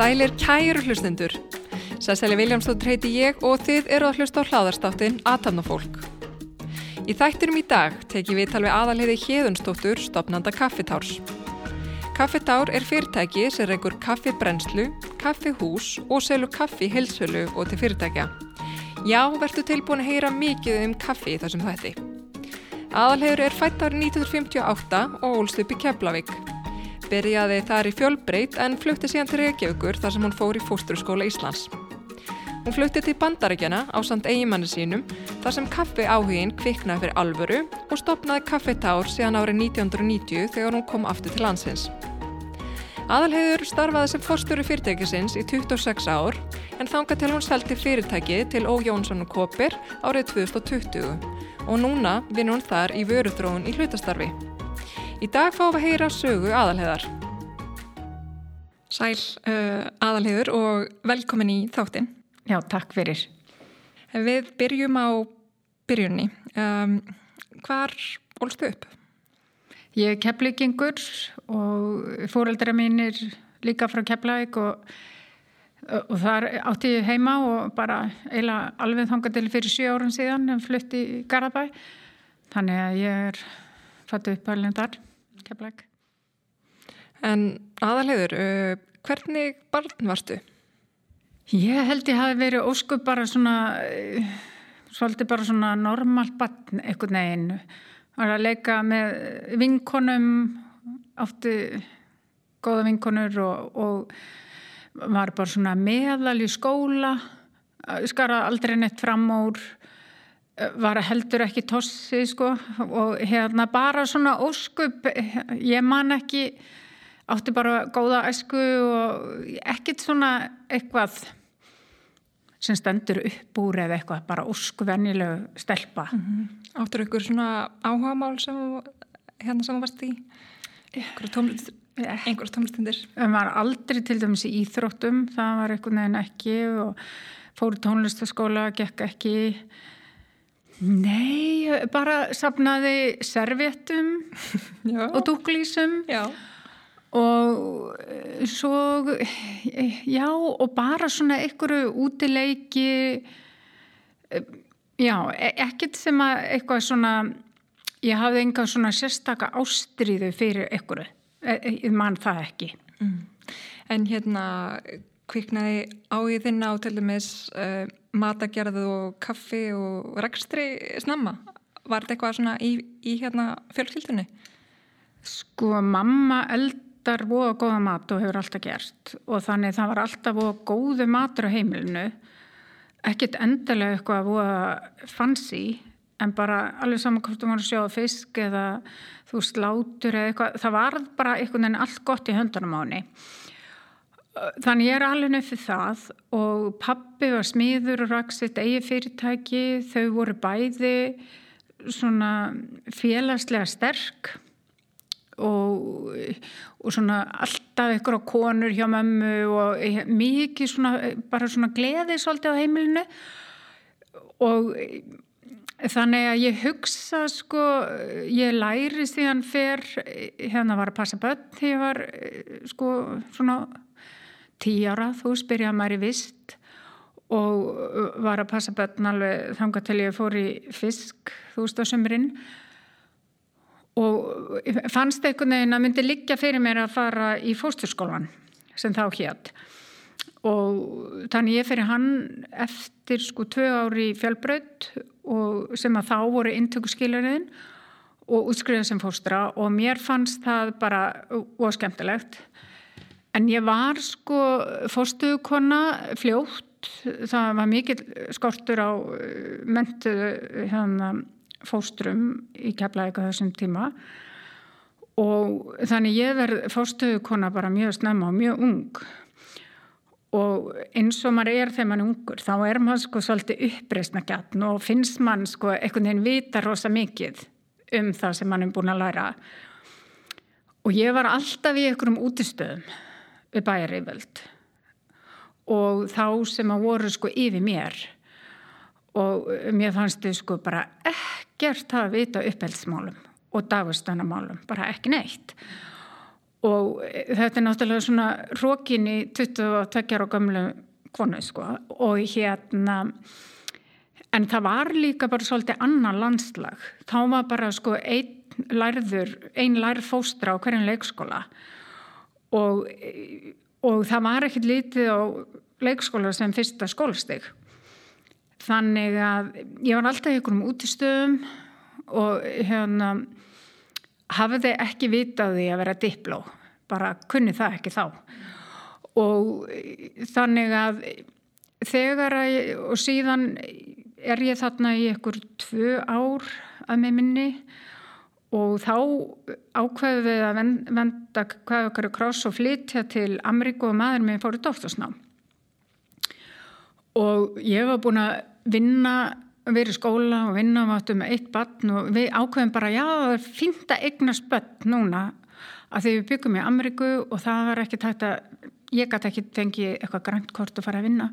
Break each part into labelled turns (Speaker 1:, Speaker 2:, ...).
Speaker 1: Sælir kæru hlustendur. Sæsæli Viljámsdóttir heiti ég og þið eru að hlusta á hláðarstáttin Atamnafólk. Í þættinum í dag teki við talveg aðalhiði Hjeðunstóttur stopnanda Kaffitárs. Kaffitár er fyrirtæki sem reykur kaffibrennslu, kaffihús og selur kaffi heilsölu og til fyrirtækja. Já, verður tilbúin að heyra mikið um kaffi í þessum þætti. Aðalhiður er fætt árið 1958 og ólst upp í Keflavík. Byrjaði þar í fjölbreyt en flutti síðan til Reykjavíkur þar sem hún fór í fósturskóla Íslands. Hún flutti til bandarækjana á samt eigimanni sínum þar sem kaffi áhugin kviknaði fyrir alvöru og stopnaði kaffetár síðan árið 1990 þegar hún kom aftur til landsins. Aðalheiður starfaði sem fórstöru fyrirtækisins í 26 ár en þanga til hún selti fyrirtæki til Ó. Jónsson og Kopir árið 2020 og núna vinnur hún þar í vöruþróun í hlutastarfi. Í dag fáum við að heyra sögu aðalheðar. Sæl uh, aðalheður og velkomin í þáttinn.
Speaker 2: Já, takk fyrir.
Speaker 1: Við byrjum á byrjunni. Um, hvar ólstu upp?
Speaker 2: Ég er keflingingur og fóreldra mínir líka frá Keflæk og, og þar átti ég heima og bara eiginlega alveg þangað til fyrir 7 árun síðan en flutti í Garabæ. Þannig að ég er fættu upp alveg þar. Keflæk.
Speaker 1: En aðalhegur, uh, hvernig barn varstu?
Speaker 2: Ég held ég hafi verið óskup bara svona, uh, svolítið bara svona normalt barn eitthvað neginn. Var að leika með vinkonum, átti góða vinkonur og, og var bara svona meðal í skóla, skara aldrei neitt fram úr var heldur ekki tossi sko og hérna bara svona óskup ég man ekki átti bara góða esku og ekkit svona eitthvað sem stendur upp úr eða eitthvað bara óskuvennilegu stelpa mm -hmm.
Speaker 1: Áttur ykkur svona áhagamál sem hérna sem varst í einhverjum tómlustundir
Speaker 2: Það var aldrei til dæmis í íþróttum það var eitthvað nefn ekki og fóru tónlistaskóla, gekk ekki. Nei, bara sapnaði servettum og dúklísum og eh, svo já og bara svona einhverju útileiki eh, já, e, ekkert sem að eitthvað svona ég hafði enga svona sérstaka ástriðu fyrir einhverju, e, ég man það ekki mm.
Speaker 1: En hérna kviknaði áiðinn á til dæmis uh, matagerðu og kaffi og rekstri snemma? Var þetta eitthvað svona í, í hérna fjölskyldunni?
Speaker 2: Sko mamma eldar voða góða mat og hefur alltaf gert og þannig það var alltaf voða góðu matur á heimilinu ekkert endilega eitthvað voða fancy en bara alveg saman hvort þú var að sjá fisk eða þú slátur eða eitthvað. Það var bara einhvern veginn allt gott í höndunum á henni. Þannig ég er alveg nefnir það og pappi var smíður og rakk sitt eigi fyrirtæki, þau voru bæði svona félagslega sterk og, og svona alltaf ykkur á konur hjá mömmu og mikið svona, bara svona gleði svolítið á heimilinu. Og þannig að ég hugsa sko, ég læri síðan fyrr, hérna var að passa börn, ég var sko svona tí ára, þú spyrjaði maður í vist og var að passa börn alveg þanga til ég fór í fisk þú veist á sömurinn og fannst einhvern veginn að myndi liggja fyrir mér að fara í fósturskólan sem þá hétt og þannig ég fyrir hann eftir sko tvö ári fjálbraut sem að þá voru intökuskilariðin og útskriðað sem fóstra og mér fannst það bara óskemtilegt En ég var sko fórstuðukonna fljótt, það var mikil skortur á eh, mentu hérna, fórstrum í keflaðið þessum tíma. Og þannig ég verð fórstuðukonna bara mjög snemma og mjög ung og eins og maður er þegar maður er ungur þá er maður sko svolítið uppreysna gætn og finnst mann sko einhvern veginn vita rosa mikið um það sem mann er búin að læra. Og ég var alltaf í einhverjum útistöðum við bæjarriðvöld og þá sem að voru sko yfir mér. Og mér fannst þau sko bara ekkert að vita uppheldsmálum og dagvistannamálum, bara ekki neitt. og þetta er náttúrulega svona rókin í 22 ára gamlu konu sko. Og hérna en það var líka bara svolítið annan landslag. Þá var bara sko einn lærður, einn lærð fóstra á hverjum leikskóla. Og, og það var ekkert lítið á leikskóla sem fyrsta skólastig. Þannig að ég var alltaf ykkur um útistöðum og hérna hafiði ekki vitaði að vera dipló bara kunni það ekki þá. Og þannig að þegar að og síðan er ég þarna í ykkur tvö ár að með minni og þá ákveðu við að venda hvað okkar er kross og flytja til Ameríku og maður með fóru dóttursnám og ég var búin að vinna verið skóla og vinna og áttu með eitt barn og við ákveðum bara já það er fínt að egna spött núna að því við byggum í Ameríku og það var ekki tægt að ég gæti ekki fengið eitthvað grænt kort að fara að vinna.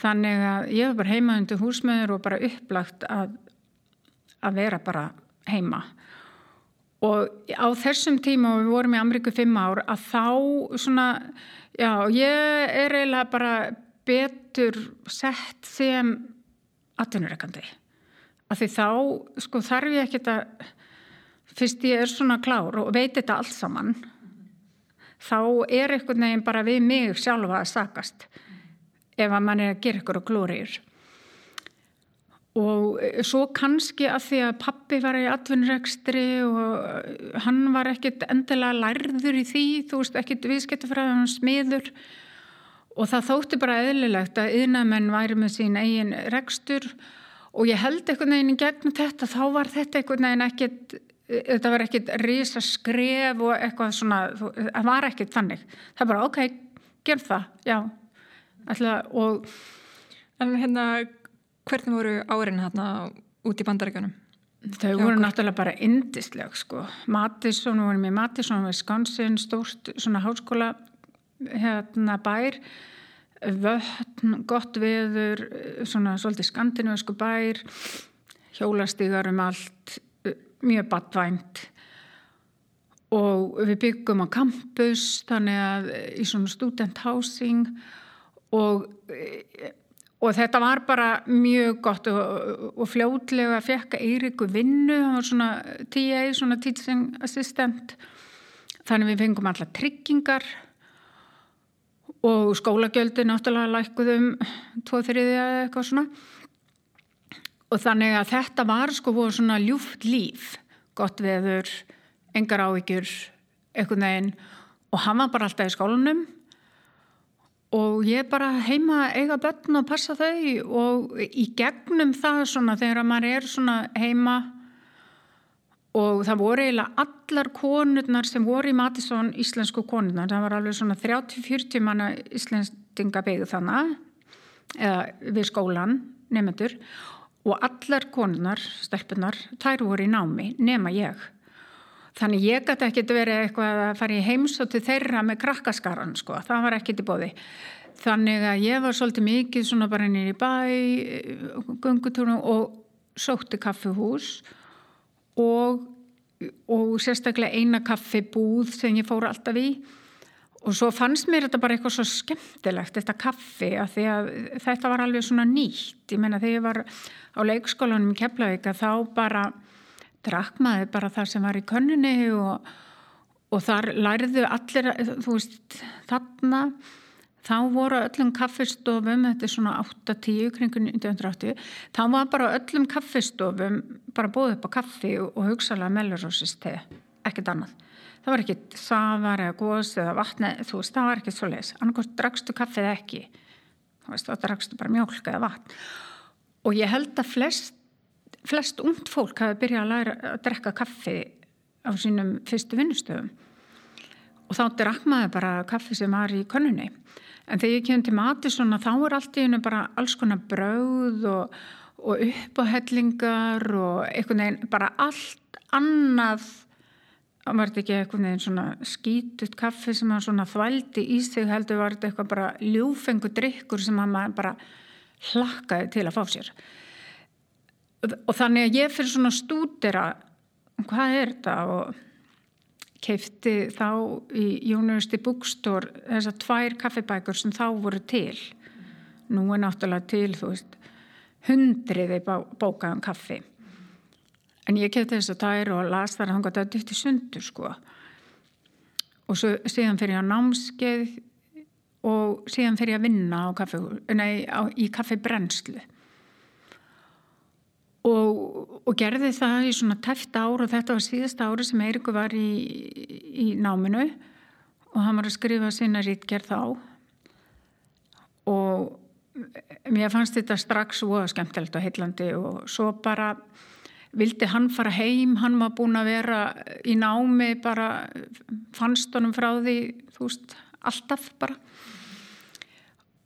Speaker 2: Þannig að ég var bara heima undir húsmeður og bara upplagt að, að vera bara heima. Og á þessum tíma og við vorum í Ameríku fimm ár að þá svona já ég er eiginlega bara betur sett sem atvinnureikandi af því þá sko þarf ég ekki að fyrst ég er svona klár og veit þetta allt saman þá er einhvern veginn bara við mig sjálfa að sakast ef að mann er að gera ykkur og glóriður og svo kannski að því að pappi var í atvinnurekstri og hann var ekkit endilega lærður í því, þú veist ekkit viðskiptafræðan smiður og það þótti bara eðlilegt að yðnamenn væri með sín eigin rekstur og ég held einhvern veginn í gegnum þetta, þá var þetta einhvern veginn ekkit, þetta var ekkit risa skref og eitthvað svona, það var ekkit þannig. Það var bara, ok, gerð það, já. Alltaf, og...
Speaker 1: En hérna, hvernig voru árin hérna út í bandaríkanum?
Speaker 2: Þau voru náttúrulega bara indisleg, sko. Matisson, við vorum í Matisson, Wisconsin, stórt svona háskóla hérna bær vötn, gott veður svona svolítið skandinavisku bær hjólastígar um allt mjög badvænt. Og við byggum á campus þannig að í svona student housing og, og þetta var bara mjög gott og, og fljótlega fekk Eiriku vinnu, hann var svona TA, svona teaching assistant. Þannig við fengum alla tryggingar og skólagjöldin náttúrulega lækkuðum tvo þriði eða eitthvað svona. Og þannig að þetta var sko voru svona ljúft líf gott veður, engar ávíkjur eitthvað neginn og hann var bara alltaf í skólanum. Og ég bara heima eiga börn og passa þau og í gegnum það svona þegar maður er svona heima og það voru eiginlega allar konurnar sem voru í Matisson íslensku konurnar, það var alveg svona 30-40 manna íslenstinga beigðu þannig við skólan nefnendur og allar konurnar, stelpunar þær voru í námi, nema ég. Þannig ég gæti ekkert verið eitthvað að fara í heimsóti þeirra með krakkaskaran sko, það var ekkert í bóði þannig að ég var svolítið mikið svona bara nýri bæ gungutúrum og sótti kaffihús. og, og sérstaklega eina kaffibúð sem ég fór alltaf í. Og svo fannst mér þetta bara eitthvað svo skemmtilegt þetta kaffi að því að þetta var alveg svona nýtt. Ég menna þegar ég var á leikskólanum í Keflavíka þá bara drakk maður bara það sem var í könnunni og, og þar læriðu allir þú veist þarna þá voru öllum kaffistofum þetta er svona 8-10 kringun 1980 þá var bara öllum kaffistofum bara búið upp á kaffi og, hugsalega mellarósist ekkert annað. Það var ekkert safar eða gós eða vatni þú veist það var ekkert svo les annarkost drakstu kaffið ekki. Þú veist þá drakstu bara mjölk eða vatn. Og ég held að flest flest ungd fólk hafi byrjað að læra að drekka kaffi á sínum fyrstu vinnustöfum og þá drakk maður bara kaffi sem var í konunni En þegar ég kemur til Matisson þá er allt í hennu bara alls konar brauð og, og uppáhellingar og einhvern veginn bara allt annað. Var þetta ekki eitthvað neginn svona skítut kaffi sem hann svona þvældi í sig heldur var þetta eitthvað bara ljúfengu drikkur sem hann bara hlakkaði til að fá sér. Og þannig að ég fyrir svona stúdera hvað er þetta? Og keifti þá í University Bookstore þessar tvær kaffibækur sem þá voru til. Nú er náttúrulega til þú veist hundriði bókaðum kaffi. En ég kefti þess að er og las þar að hann gott að dytti sundur sko. Og svo, síðan fyrir ég á námskeið og síðan fyrir ég að vinna á kaffi, nei, á, í kaffibrennslu og, og gerði það í svona tæft ár og þetta var síðasta ári sem Eirikur var í, í náminu og hann var að skrifa sína rítgerð þá. Og mér fannst þetta strax óa skemmtilegt og heillandi og svo bara vildi hann fara heim, hann var búin að vera í námi bara fannst honum frá því þú veist, alltaf bara.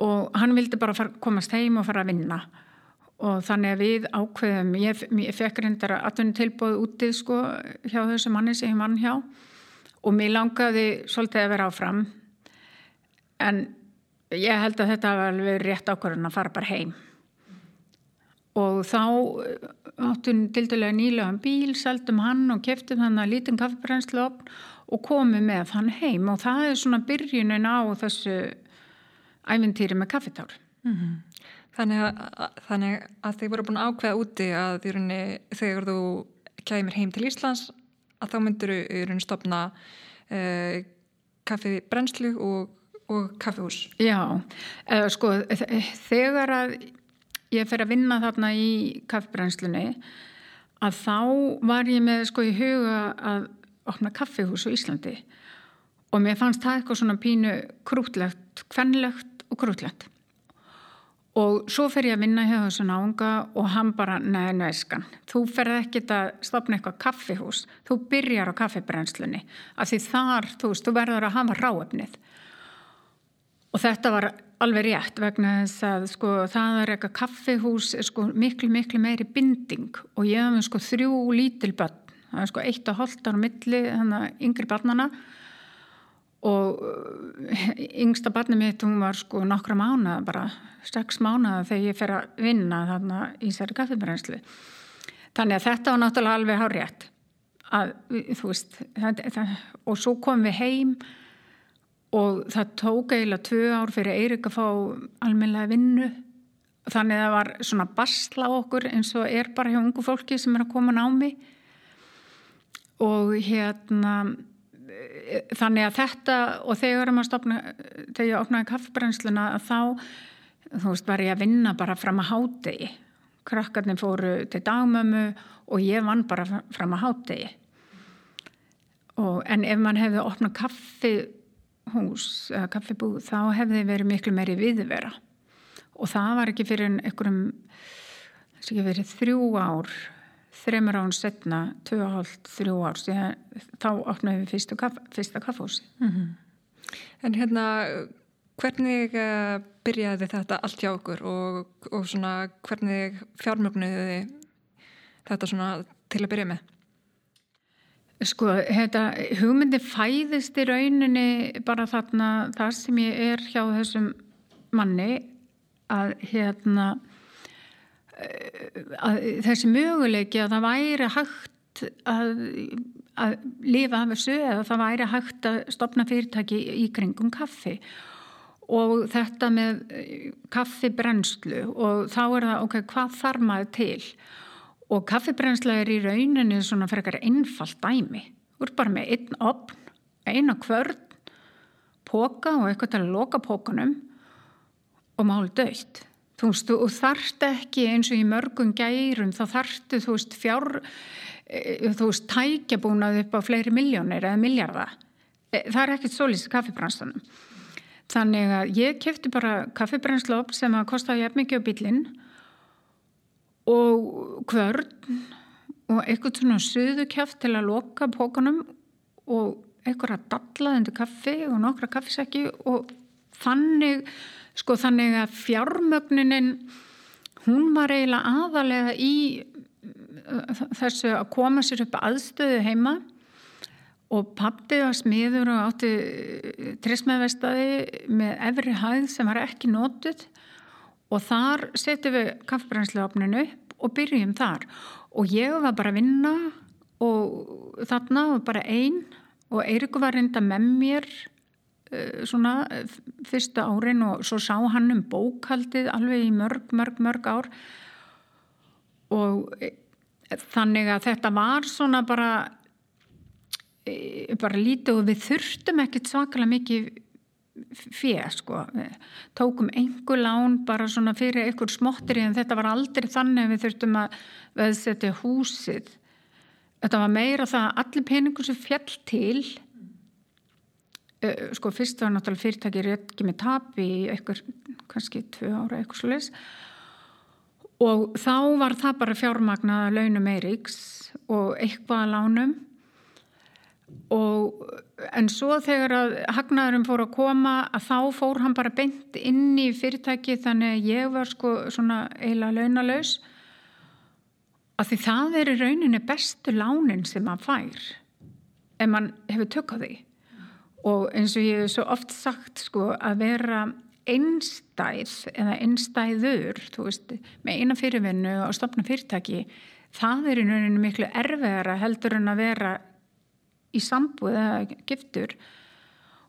Speaker 2: Og hann vildi bara fara, komast heim og fara að vinna og þannig að við ákveðum ég, ég fekk reyndar að atvinni tilbúið útið sko hjá þessu manni sem ég mann hjá og mér langaði svolítið að vera áfram en ég held að þetta var alveg rétt ákvörðun að fara bara heim og þá eh, áttum til dælega nýlega bíl, seldum hann og keftum hann að lítinn kaffebrenslu og komum með hann heim og það er svona byrjunin á þessu æfintýri með kaffetár. Mm
Speaker 1: -hmm. Þannig að, þannig að þið voru búin að ákveða úti að rauninni, þegar þú kæmir heim til Íslands að þá myndur þú stopna uh, kaffebrenslu og, og kaffehús.
Speaker 2: Já, uh, sko þegar að ég fer að vinna þarna í kaffbrænslunni að þá var ég með sko í huga að opna kaffihús á Íslandi og mér fannst það eitthvað svona pínu krútlegt, kvennlegt og krútlegt og svo fer ég að vinna hjá þessu náunga og hann bara, neða, neðskan þú ferð ekkit að stopna eitthvað kaffihús. Þú byrjar á kaffebrænslunni af því þar, þú veist, þú verður að hafa ráöfnið og þetta var alveg rétt vegna þess að sko, það er eitthvað kaffihús sko, miklu miklu meiri binding. Og ég hafði sko þrjú lítil börn. Það er sko eitt og holtar á milli þannig að yngri barnana og uh, yngsta barni mitt hún var sko nokkra mánuða bara sex mánuða þegar ég fer að vinna þarna í særi kaffibrænslu þannig að þetta var náttúrulega alveg hár rétt að þú veist það, það, og svo komum við heim og það tók eiginlega tvö ár fyrir Eirik að fá almenlega vinnu. Þannig að það var svona basla okkur eins og er bara hjá ungu fólki sem er að koma námi. Og hérna þannig að þetta og þegar maður stopna þegar ég opnaði kaffebrennsluna þá þú veist var ég að vinna bara fram að hátegi krakkarnir fóru til dagmömu og ég vann bara fram að hátegi en ef mann hefði opnað kaffi hús eða kaffibúð þá hefði verið miklu meiri viðvera. Og það var ekki fyrir einhverjum þess að ekki verið þrjú ár þreymur án setna, tvö og hálf þrjú ár, þá opnaði við kaff, fyrsta kaffhúsi mm -hmm.
Speaker 1: En hérna hvernig uh, byrjaði þetta allt hjá okkur og, og svona hvernig fjármögnuði þetta svona til að byrja með?
Speaker 2: Sko, þetta, hugmyndi fæðist í rauninni bara þarna þar sem ég er hjá þessum manni að hérna þessi möguleiki að það væri hægt að, að lifa af þessu eða það væri hægt að stopna fyrirtæki í kringum kaffi. Og þetta með kaffibrenslu og þá er það ok, hvað þarf maður til? Og kaffibrensla er í rauninu svona frekar einfalt dæmi. Ert bara með einn opn eina kvörn póka og eitthvað til að loka pókanum og máli dögt þú veist, og þarft ekki eins og í mörgum gærum, þá þarftu þú veist, fjár e, þú veist, tækjabúnað upp á fleiri miljónir eða miljarda e, það er ekkert svolítið kaffibranstanum þannig að ég kefti bara kaffibransla upp sem að kosta jæfn mikið á bílinn og kvörn og eitthvað svona söðukjaft til að loka pókanum og eitthvað að dalla undir kaffi og nokkra kaffisekki og þannig sko þannig að fjármögnunin hún var eiginlega aðalega í uh, þessu að koma sér upp aðstöðu heima og pappið var smiður og átti trismæðvestaði með efri hæð sem var ekki nótuð og þar setjum við kaffbrænsleofninu upp og byrjum þar. Og ég var bara að vinna og þarna var bara einn og Eirikur var reynda með mér uh, svona fyrsta árin og svo sá hann um bókaldið alveg í mörg, mörg, mörg ár. Og e, þannig að þetta var svona bara bara lítið og við þurftum ekkert svakalega mikið fyrir sko. Tókum einhver lán bara svona fyrir einhver smottir en þetta var aldrei þannig að við þurftum að veðsetja húsið. Þetta var meira það að allir peningur sem fjall til sko fyrst var náttúrulega fyrirtæki ekki með tap í einhver kannski tvö ára eitthvað sluðis og þá var það bara fjármagnaða launum Eiríks og eitthvað að lánum. Og en svo þegar að hagnaðurum fór að koma að þá fór hann bara beint inn í fyrirtæki þannig að ég var sko svona eiginlega launalaus. Að því það er í rauninni bestu lánin sem maður fær ef mann hefur tök á því og eins og ég hef svo oft sagt sko að vera einstæð eða einstæður veist, með eina fyrirvinnu og stopna fyrirtæki það er í rauninni miklu erfiðara heldur en að vera í sambúð eða giftur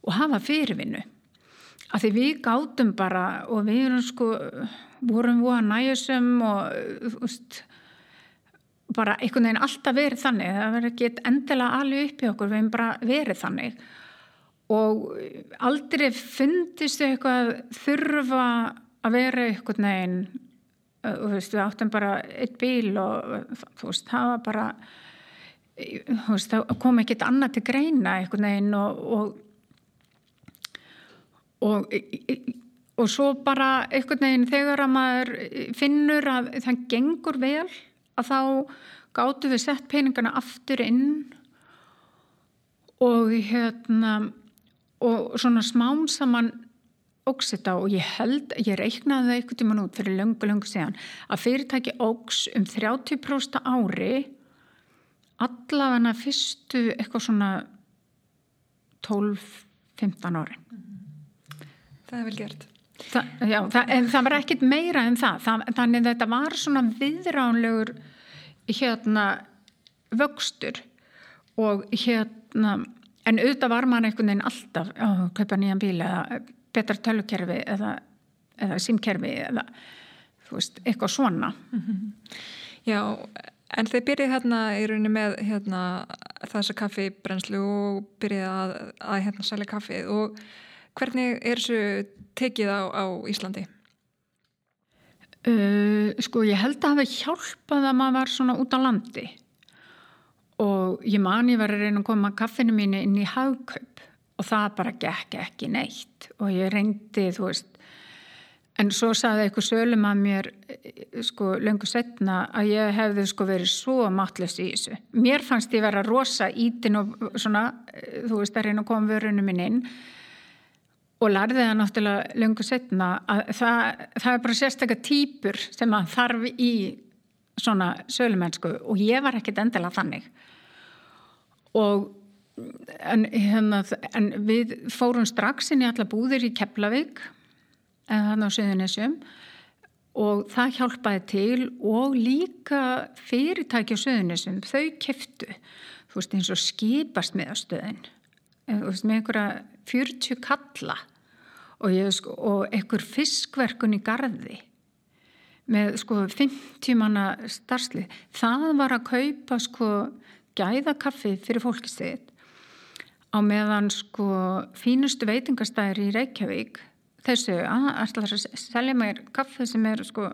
Speaker 2: og hafa fyrirvinnu. Af því við gátum bara og við erum sko vorum við að næjusum og veist bara einhvern veginn alltaf verið þannig. Það verið ekki endilega alveg upp í okkur við hefum bara verið þannig og aldrei fundist eitthvað þurfa að vera einhvern veginn þú veist við áttum bara eitt bíl og þú veist það var bara veist, það kom ekkert annað til greina einhvern veginn og, og, og, og svo bara einhvern veginn þegar að maður finnur að það gengur vel að þá gáttu við sett peningana aftur inn og hérna og svona smán saman ógs þetta og ég held, ég reiknaði það einhvern tíman út fyrir löngu, löngu síðan að fyrirtæki ógs um 30% ári allavega fyrstu eitthvað svona 12-15 ári
Speaker 1: Það er vel gert
Speaker 2: Þa, já, það, en það var ekkit meira en það. það þannig þetta var svona viðránlegur hérna vöxtur og hérna en auðvitað var mann einhvern veginn alltaf að kaupa nýjan bíl eða betra tölukerfi eða, eða símkerfi eða veist, eitthvað svona mm -hmm.
Speaker 1: Já, En þeir byrjið hérna í rauninni með hérna, þessa kaffibrenslu og byrjið að, að hérna selja kaffið og hvernig er þessu tekið á, á Íslandi?
Speaker 2: Uh, sko ég held að hafa hjálpað að maður var svona út á landi og ég man ég var að reyna að koma kaffinu mínu inn í hagkaup og það bara gekk ekki neitt og ég reyndi þú veist En svo saði eitthvað sölum að mér sko löngu setna að ég hefði sko verið svo matlust í þessu. Mér fannst ég vera rosa ítin og svona, þú veist, að reyna að koma vörunum minn inn og lærði það náttúrulega löngu setna að það, það er bara sérstaklega týpur sem að þarf í svona sölumennsku og ég var ekkit endilega þannig. Og en, hérna, en við fórum strax inn í alla búðir í Keflavík en þannig á Suðunisjum og það hjálpaði til og líka fyrirtæki á Suðunisjum, þau keftu þú veist eins og skipast með stöðin þú veist með einhverja 40 kalla og, sko, og einhver fiskverkun í gardi með sko 50 manna starfslið, það var að kaupa sko gæðakaffi fyrir fólkistið á meðan sko fínustu veitingastæðir í Reykjavík þessu að ætla að selja mér kaffe sem er sko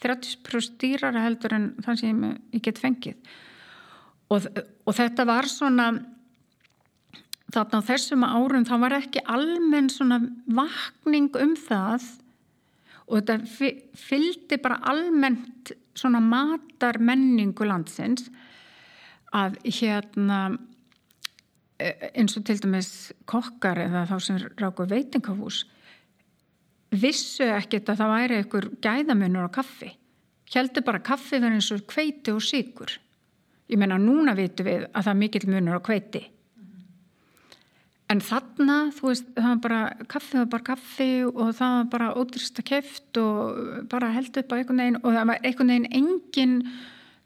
Speaker 2: 30% dýrara heldur en það sem ég get fengið. Og, og þetta var svona þarna á þessum árum þá var ekki almenn svona vakning um það og þetta fylgdi bara almennt svona matar menningu landsins að hérna e, eins og til dæmis kokkar eða þá sem ráku veitingahús vissu ekkert að það væri einhver gæðamunur á kaffi. Heldur bara kaffi verður eins og kveiti og síkur ég menna núna vitum við að það er mikill munur á kveiti en þarna, þú veist, það var bara kaffi, var bara kaffi og það var bara ótrústa keft og bara held upp á einhvern veginn og það var einhvern veginn engin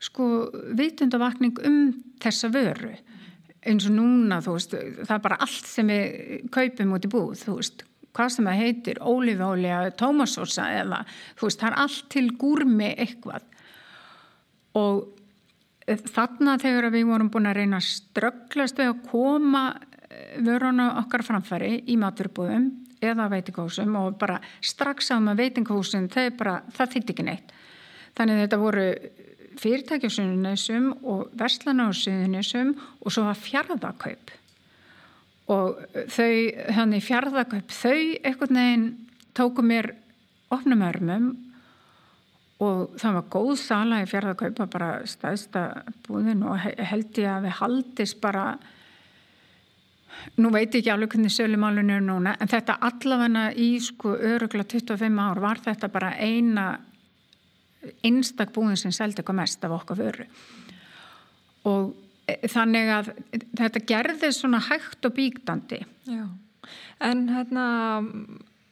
Speaker 2: sko vitundavakning um þessa vöru. Eins og núna, þú veist, það er bara allt sem við kaupum út í búð, þú veist. Hvað sem það heitir, ólífólja tómasósa eða, þú veist, það er allt til gúrmi eitthvað. Og þarna þegar við vorum búin að reyna að strögglast við að koma vöruna okkar framfæri í maturubúðum eða veitingahúsum og bara strax á með veitingahúsum bara, það þýtti ekki neitt. Þannig þetta voru fyrirtæki á suðunisum og verslana á suðunisum og svo var fjárðakaup og þau þannig fjárðakaup þau einhvern veginn tóku mér opnum örmum og það var góð sala í fjárðakaup bara staðsta búðin og held ég að við haldist bara nú veit ég ekki alveg hvernig sölumálun er núna en þetta allavegna í sko örugla 25 ár var þetta bara eina einstak búin sem seldi eitthvað mest af okkar vöru og e, þannig að þetta gerði svona hægt og bíktandi
Speaker 1: Já, en hérna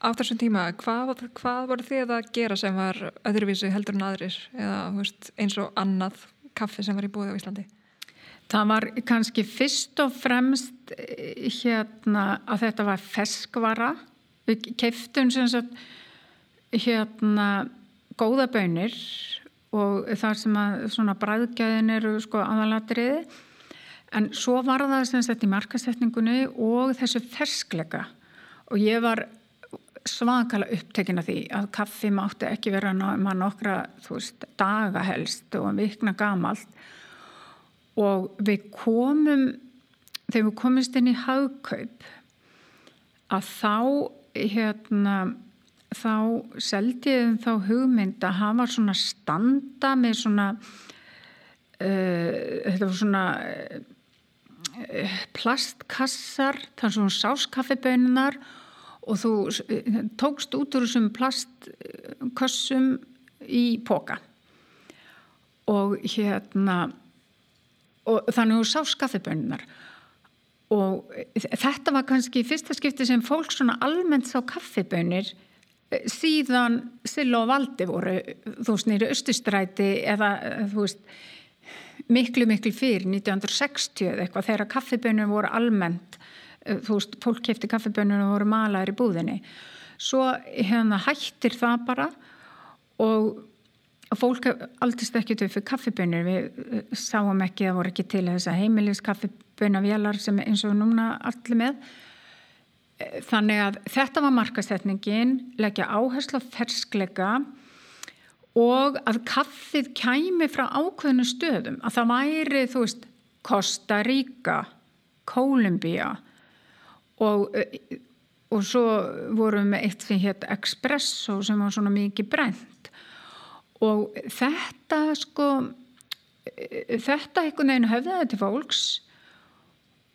Speaker 1: á þessum tíma, hvað, hvað voru þið að gera sem var öðruvísi heldur en aðrir eða veist, eins og annað kaffi sem var í búið á Íslandi?
Speaker 2: Það var kannski fyrst og fremst eh, hérna að þetta var feskvara. Við keiftum sem sagt hérna góða bönir og þar sem að svona bræðgæðin eru sko aðalatriði. En svo var það sem sagt í markasetningunni og þessu ferskleika og ég var svakala upptekina því að kaffi mátti ekki vera maður nokkra veist, daga helst og vikna gamalt og við komum þegar við komumst inn í haugkaup að þá hérna þá seldiðum þá hugmynd að hafa svona standa með svona uh, þetta var svona uh, plastkassar þar svona sáskaffibönunar og þú uh, tókst út úr þessum plastkassum í póka og hérna og þannig þú sá skaffibönnar og þetta var kannski fyrsta skipti sem fólk svona almennt sá kaffibönnir eh, síðan Silla og Valdi voru þú veist nýri Östustræti eða þú veist miklu miklu fyrir 1960 eða eitthvað þegar kaffibönnur voru almennt þú veist fólk kefti kaffibönnur og voru malaður í búðinni. Svo hérna hættir það bara og fólk aldist ekki til fyrir kaffibönir við eh, sáum ekki, það voru ekki til þess að heimilis kaffibönavélar sem eins og núna allir með þannig að þetta var markasetningin leggja áherslu á ferskleika og að kaffið kæmi frá ákveðinu stöðum. Að það væri þú veist Costa Rica Kolumbia og og svo vorum við eitt sem hétt Expresso sem var svona mikið brent og þetta sko þetta einhvern veginn höfðaði til fólks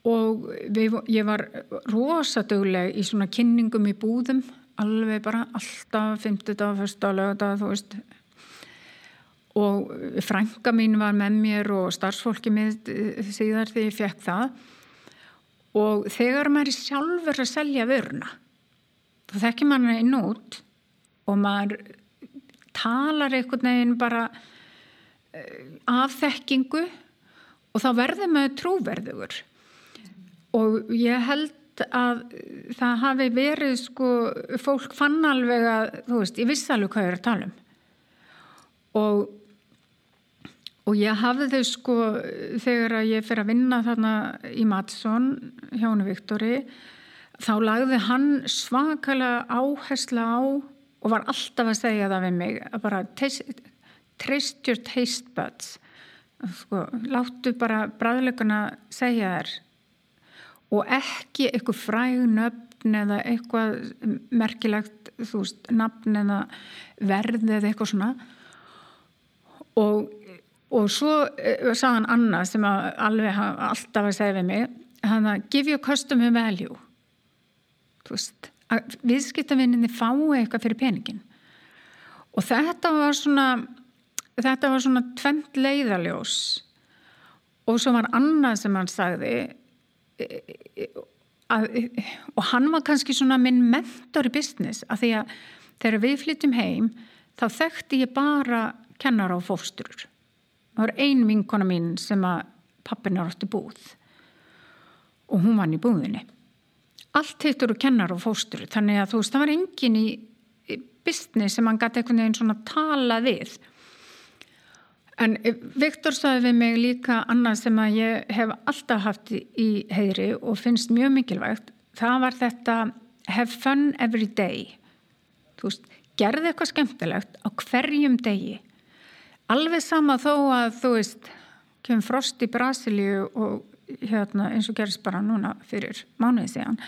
Speaker 2: og við, ég var rosadugleg í svona kynningum í búðum alveg bara alltaf 50 dag, fyrsta lögdag þú veist. Og frænka mín var með mér og starfsfólki mitt síðar þegar ég fekk það. Og þegar maður er sjálfur að selja vöruna þá þekkir maður inn út. Og maður talar einhvern veginn bara eh, af þekkingu og þá verður maður trúverðugur og ég held að það hafi verið sko, fólk fann alveg að þú veist, ég vissi alveg hvað ég er að tala um. Og og ég hafði þau sko þegar ég fyrir að vinna þarna í Madsson hjá henni Viktori þá lagði hann svakalega áhersla á og var alltaf að segja það við mig að bara trist your taste buds. Sko, láttu bara bræðleikuna segja þér og ekki eitthvað fræg nöfn eða eitthvað merkilegt þú veist, nafn eða verð eða eitthvað svona. Og, og svo uh, sagðan Anna sem alveg alltaf að segja við mig hann að give your customer value. Þú veist að viðskiptavinninni fái eitthvað fyrir peningin og þetta var svona þetta var svona tvent leiðaljós og svo var annað sem hann sagði að, og hann var kannski svona minn mentor í business að því að þegar við flyttum heim þá þekkti ég bara kennar á fósturur. Það var ein vinkona mín sem að pappin er átti búð og hún var í búðinni. Allt hittur og kennar á fósturur þannig að þú veist það var engin í business sem hann gæti einhvern veginn svona tala við En Viktor saði við mig líka annað sem að ég hef alltaf haft í heyri og finnst mjög mikilvægt. Það var þetta have fun every day. Þú veist, gerði eitthvað skemmtilegt á hverjum degi. Alveg sama þó að þú veist, kemur frost í Brasilíu og hérna eins og gerist bara núna fyrir mánuðið síðan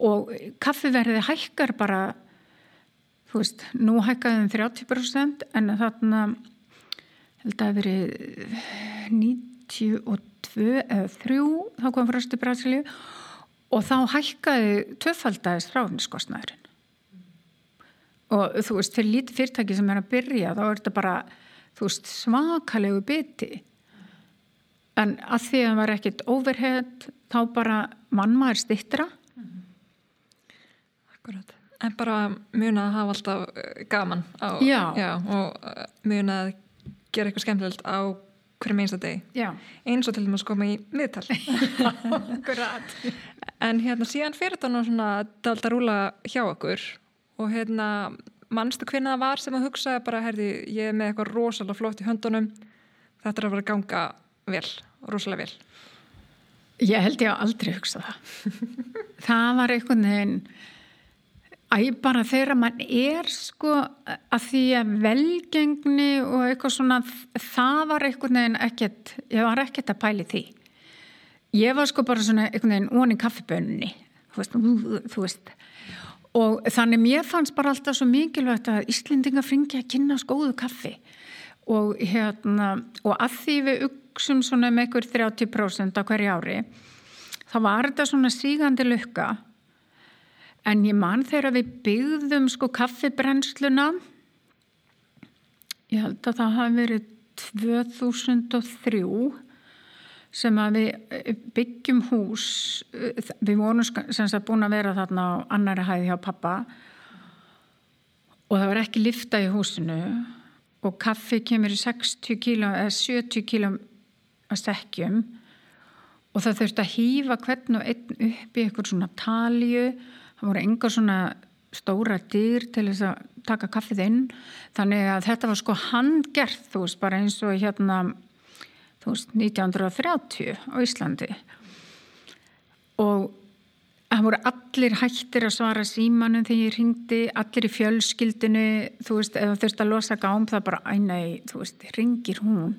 Speaker 2: og kaffiverði hækkar bara, þú veist, nú hækkaði um 30% en þarna held að verið 92 eða 3 þá kom frost í Brasilíu og þá hækkaði töfaldæðis ráðniskostnæðurinn og þú veist, fyrir lítið fyrirtæki sem er að byrja þá er þetta bara veist, svakalegu biti. En að því að það var ekkit overhead þá bara mannmaður stittra
Speaker 1: Akkurat. En bara muna að hafa alltaf gaman á,
Speaker 2: já.
Speaker 1: Já, og eh, muna að gera eitthvað skemmtilegt á hverjum einsta deg eins og til dæmis koma í miðtal. En hérna síðan fyrir þetta nú svona dalda rúla hjá okkur. Og hérna mannstu hvernig það var sem að hugsa bara, herði, ég er með eitthvað rosalega flott í höndunum. Þetta er að vera að ganga vel, rosalega vel.
Speaker 2: Ég held ég að aldrei hugsa það. Það var einhvern veginn Æ, bara þegar mann er sko að því að velgengni og eitthvað svona, það var einhvern veginn ekkert, ég var ekkert að pæli því. Ég var sko bara svona einhvern veginn ón í kaffibönni, þú veist, þú veist. Og þannig mér fannst bara alltaf svo mikilvægt að Íslendinga fringi að kynna skóðu kaffi. Og hérna, og að því við uksum svona með einhver 30% á hverju ári, þá var þetta svona sígandi lukka En ég man þegar við byggðum sko kaffibrennsluna, ég held að það hafi verið 2003 sem að við eh, byggjum hús, eh, við vorum sem sagt búin að vera þarna á annari hæði hjá pappa. Og það var ekki lifta í húsinu. Og kaffi kemur í 60 kíló eða 70 kíló að stekkjum. Og það þurfti að hýfa hvern og einn upp í eitthvað svona talju það voru enga svona stóra dýr til þess að taka kaffið inn. Þannig að þetta var sko handgert þú veist bara eins og hérna þú veist 1930 á Íslandi. Og það voru allir hættir að svara símanum þegar ég ringdi, allir í fjölskyldinu þú veist, ef þú þurft að losa gám það bara, ænæg, þú veist, ringir hún?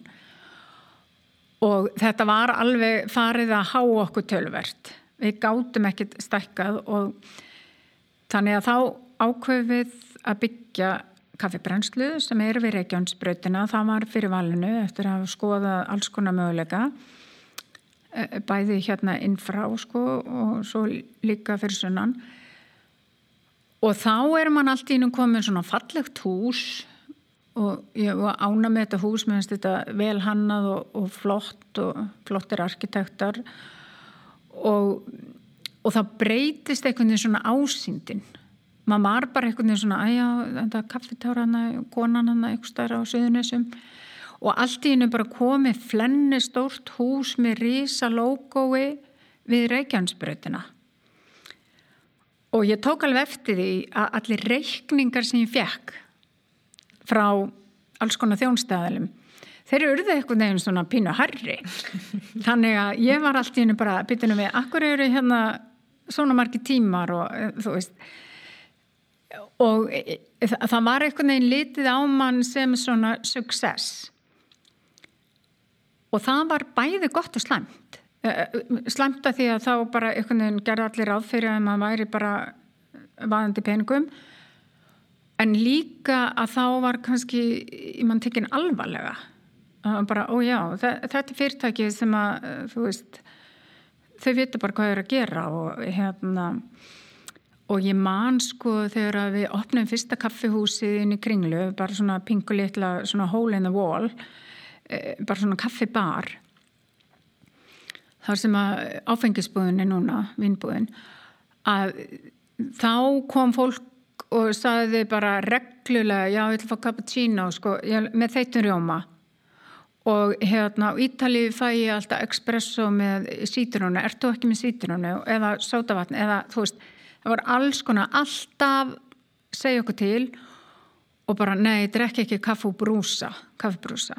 Speaker 2: Og þetta var alveg farið að há okkur tölvert við gátum ekkert stækkað og Þannig að þá ákveðið að byggja kaffibrennslu sem er við Reykjavínsbrautina. Það var fyrir valinu eftir að skoða alls konar möguleika eh, bæði hérna inn frá sko og svo líka fyrir sunnan. Og þá er mann allt í nú komið svona fallegt hús og ég var ána með þetta hús meðan þetta vel hannað og, og flott og flottir arkitektar og og það breytist einhvern veginn svona ásýndin. Maður var bara einhvern veginn svona æja, þetta kaffitára hana, konan hana eitthvað starra á söðunisum og allt í hennu bara komið flenni stórt hús með rísa logói við Reykjavínsbröðina og ég tók alveg eftir því að allir reikningar sem ég fekk frá alls konar þjónstæðalum þeir eru urðið eitthvað nefnum svona pínu harri þannig að ég var allt í hennu bara byttinu við, akkur eru hérna svona margi tímar og eh, þú veist og eh, það var einhvern veginn litið á mann sem svona success. Og það var bæði gott og slæmt. Eh, slæmt að því að þá bara einhvern veginn gerði allir áfyrir að maður væri bara vaðandi peningum. En líka að þá var kannski mann tekinn alvarlega. Bara, ó já, þetta er fyrirtæki sem að, þú veist þau vita bara hvað er að gera og hérna og ég man sko þegar við opnum fyrsta kaffihúsið inn í kringlu bara svona pinkulitla svona hole in the wall e, bara svona kaffibar þar sem að áfengisbúðin er núna, vinnbúðin, að þá kom fólk og saði bara reglulega, já, ég vil fá cappuccino, sko, með þeittum rjóma og hérna á Ítali fæ ég alltaf espresso með sítrónu, ertu ekki með sítrónu eða sótavatn, eða þú veist það var alls konar, alltaf segja okkur til og bara, nei, drekki ekki kaffu brúsa kaffubrúsa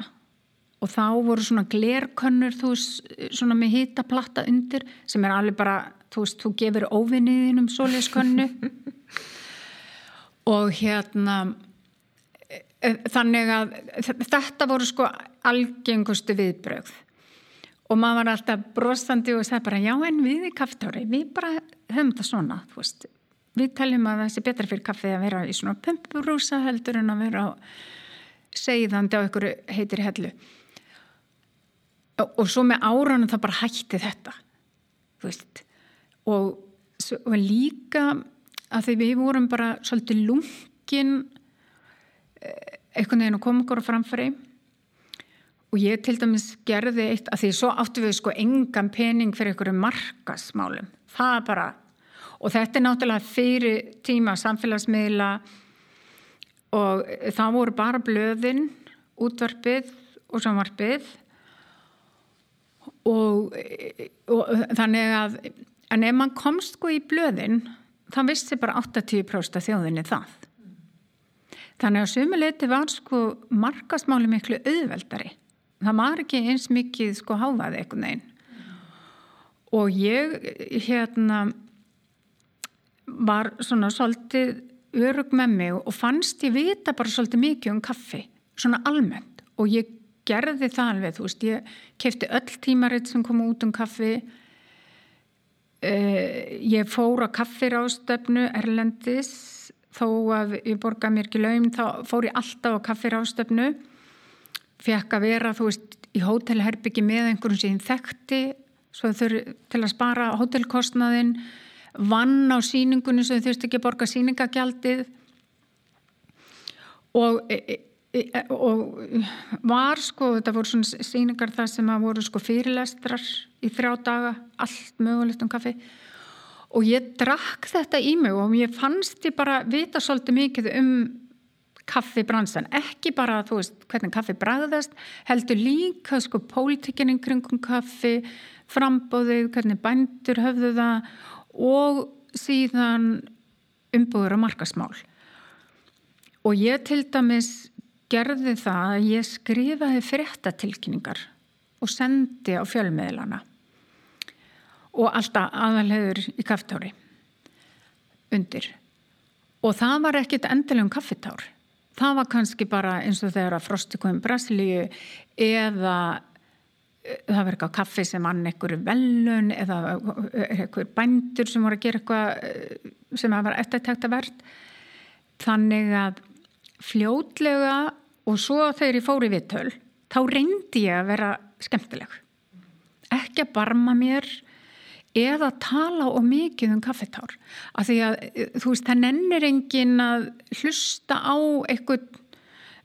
Speaker 2: og þá voru svona glerkönnur þú veist, svona með hýtaplatta undir sem er alveg bara, þú veist, þú gefur óvinniðin um soliskönnu og hérna þannig að þetta voru sko algengustu viðbröð og maður var alltaf brostandi og sagði bara já en við í kaftári, við bara höfum þetta svona, veist. Við teljum að það sé betra fyrir kaffið að vera í svona pumpubrúsa heldur en að vera á segðandi á einhverju heitir hellu. Og svo með áranum það bara hætti þetta veist. Og, og líka að því við vorum bara svolítið lungin eh, einhvern veginn að koma okkur á framfæri. Og ég til dæmis gerði eitt að því svo áttu við sko engan pening fyrir einhverju markasmálum það bara og þetta er náttúrulega fyrir tíma samfélagsmiðla og það voru bara blöðin útvarpið og samvarpið og, og þannig að en ef mann komst sko í blöðin þá vissi bara 80% af þjóðinni það þannig að sumuleiti var sko markasmáli miklu auðveldari. Það var ekki eins mikið sko háfaði eitthvað neinn og ég hérna var svona svolítið örug með mig og fannst ég vita bara svolítið mikið um kaffi svona almennt. Og ég gerði það alveg, þú veist, ég kefti öll tímaritt sem kom út um kaffi. Uh, ég fór á kaffirástöfnu Erlendis þó að ég borgaði mér ekki laum þá fór ég alltaf á kaffirástöfnu fekk að vera, þú veist, í hótelherbyggi með einhverjum sem þekkti þau til að spara hótelkostnaðin vann á síningunni sem þurfti ekki að borga síningagjaldið og e, e, E, og var sko, þetta voru svona síningar það sem að voru sko fyrirlestrar í þrjá daga, allt mögulegt um kaffi og ég drakk þetta í mig og ég fannst ég bara vita svolítið mikið um kaffibransan, ekki bara þú veist hvernig kaffi bræðast, heldur líka sko pólitikinin kringum kaffi, frambóðið, hvernig bændur höfðu það og síðan umbúður og markasmál og ég til dæmis gerði það að ég skrifaði fréttatilkynningar og sendi á fjölmiðlana og alltaf aðalhegur í kaftári undir. Og það var ekkit endilegum kaffitár. Það var kannski bara eins og þegar að Frosti kom í Brasilíu eða eh, það var eitthvað kaffi sem ann ekkur velun eða ekkur bændur sem voru að gera eitthvað eh, sem var eftirtækt að verð. Þannig að fljótlega og svo þegar ég fór í vittöl þá reyndi ég að vera skemmtileg. Ekki að barma mér eða tala og mikið um kaffetár af því að þú veist það nennir engin að hlusta á eitthvað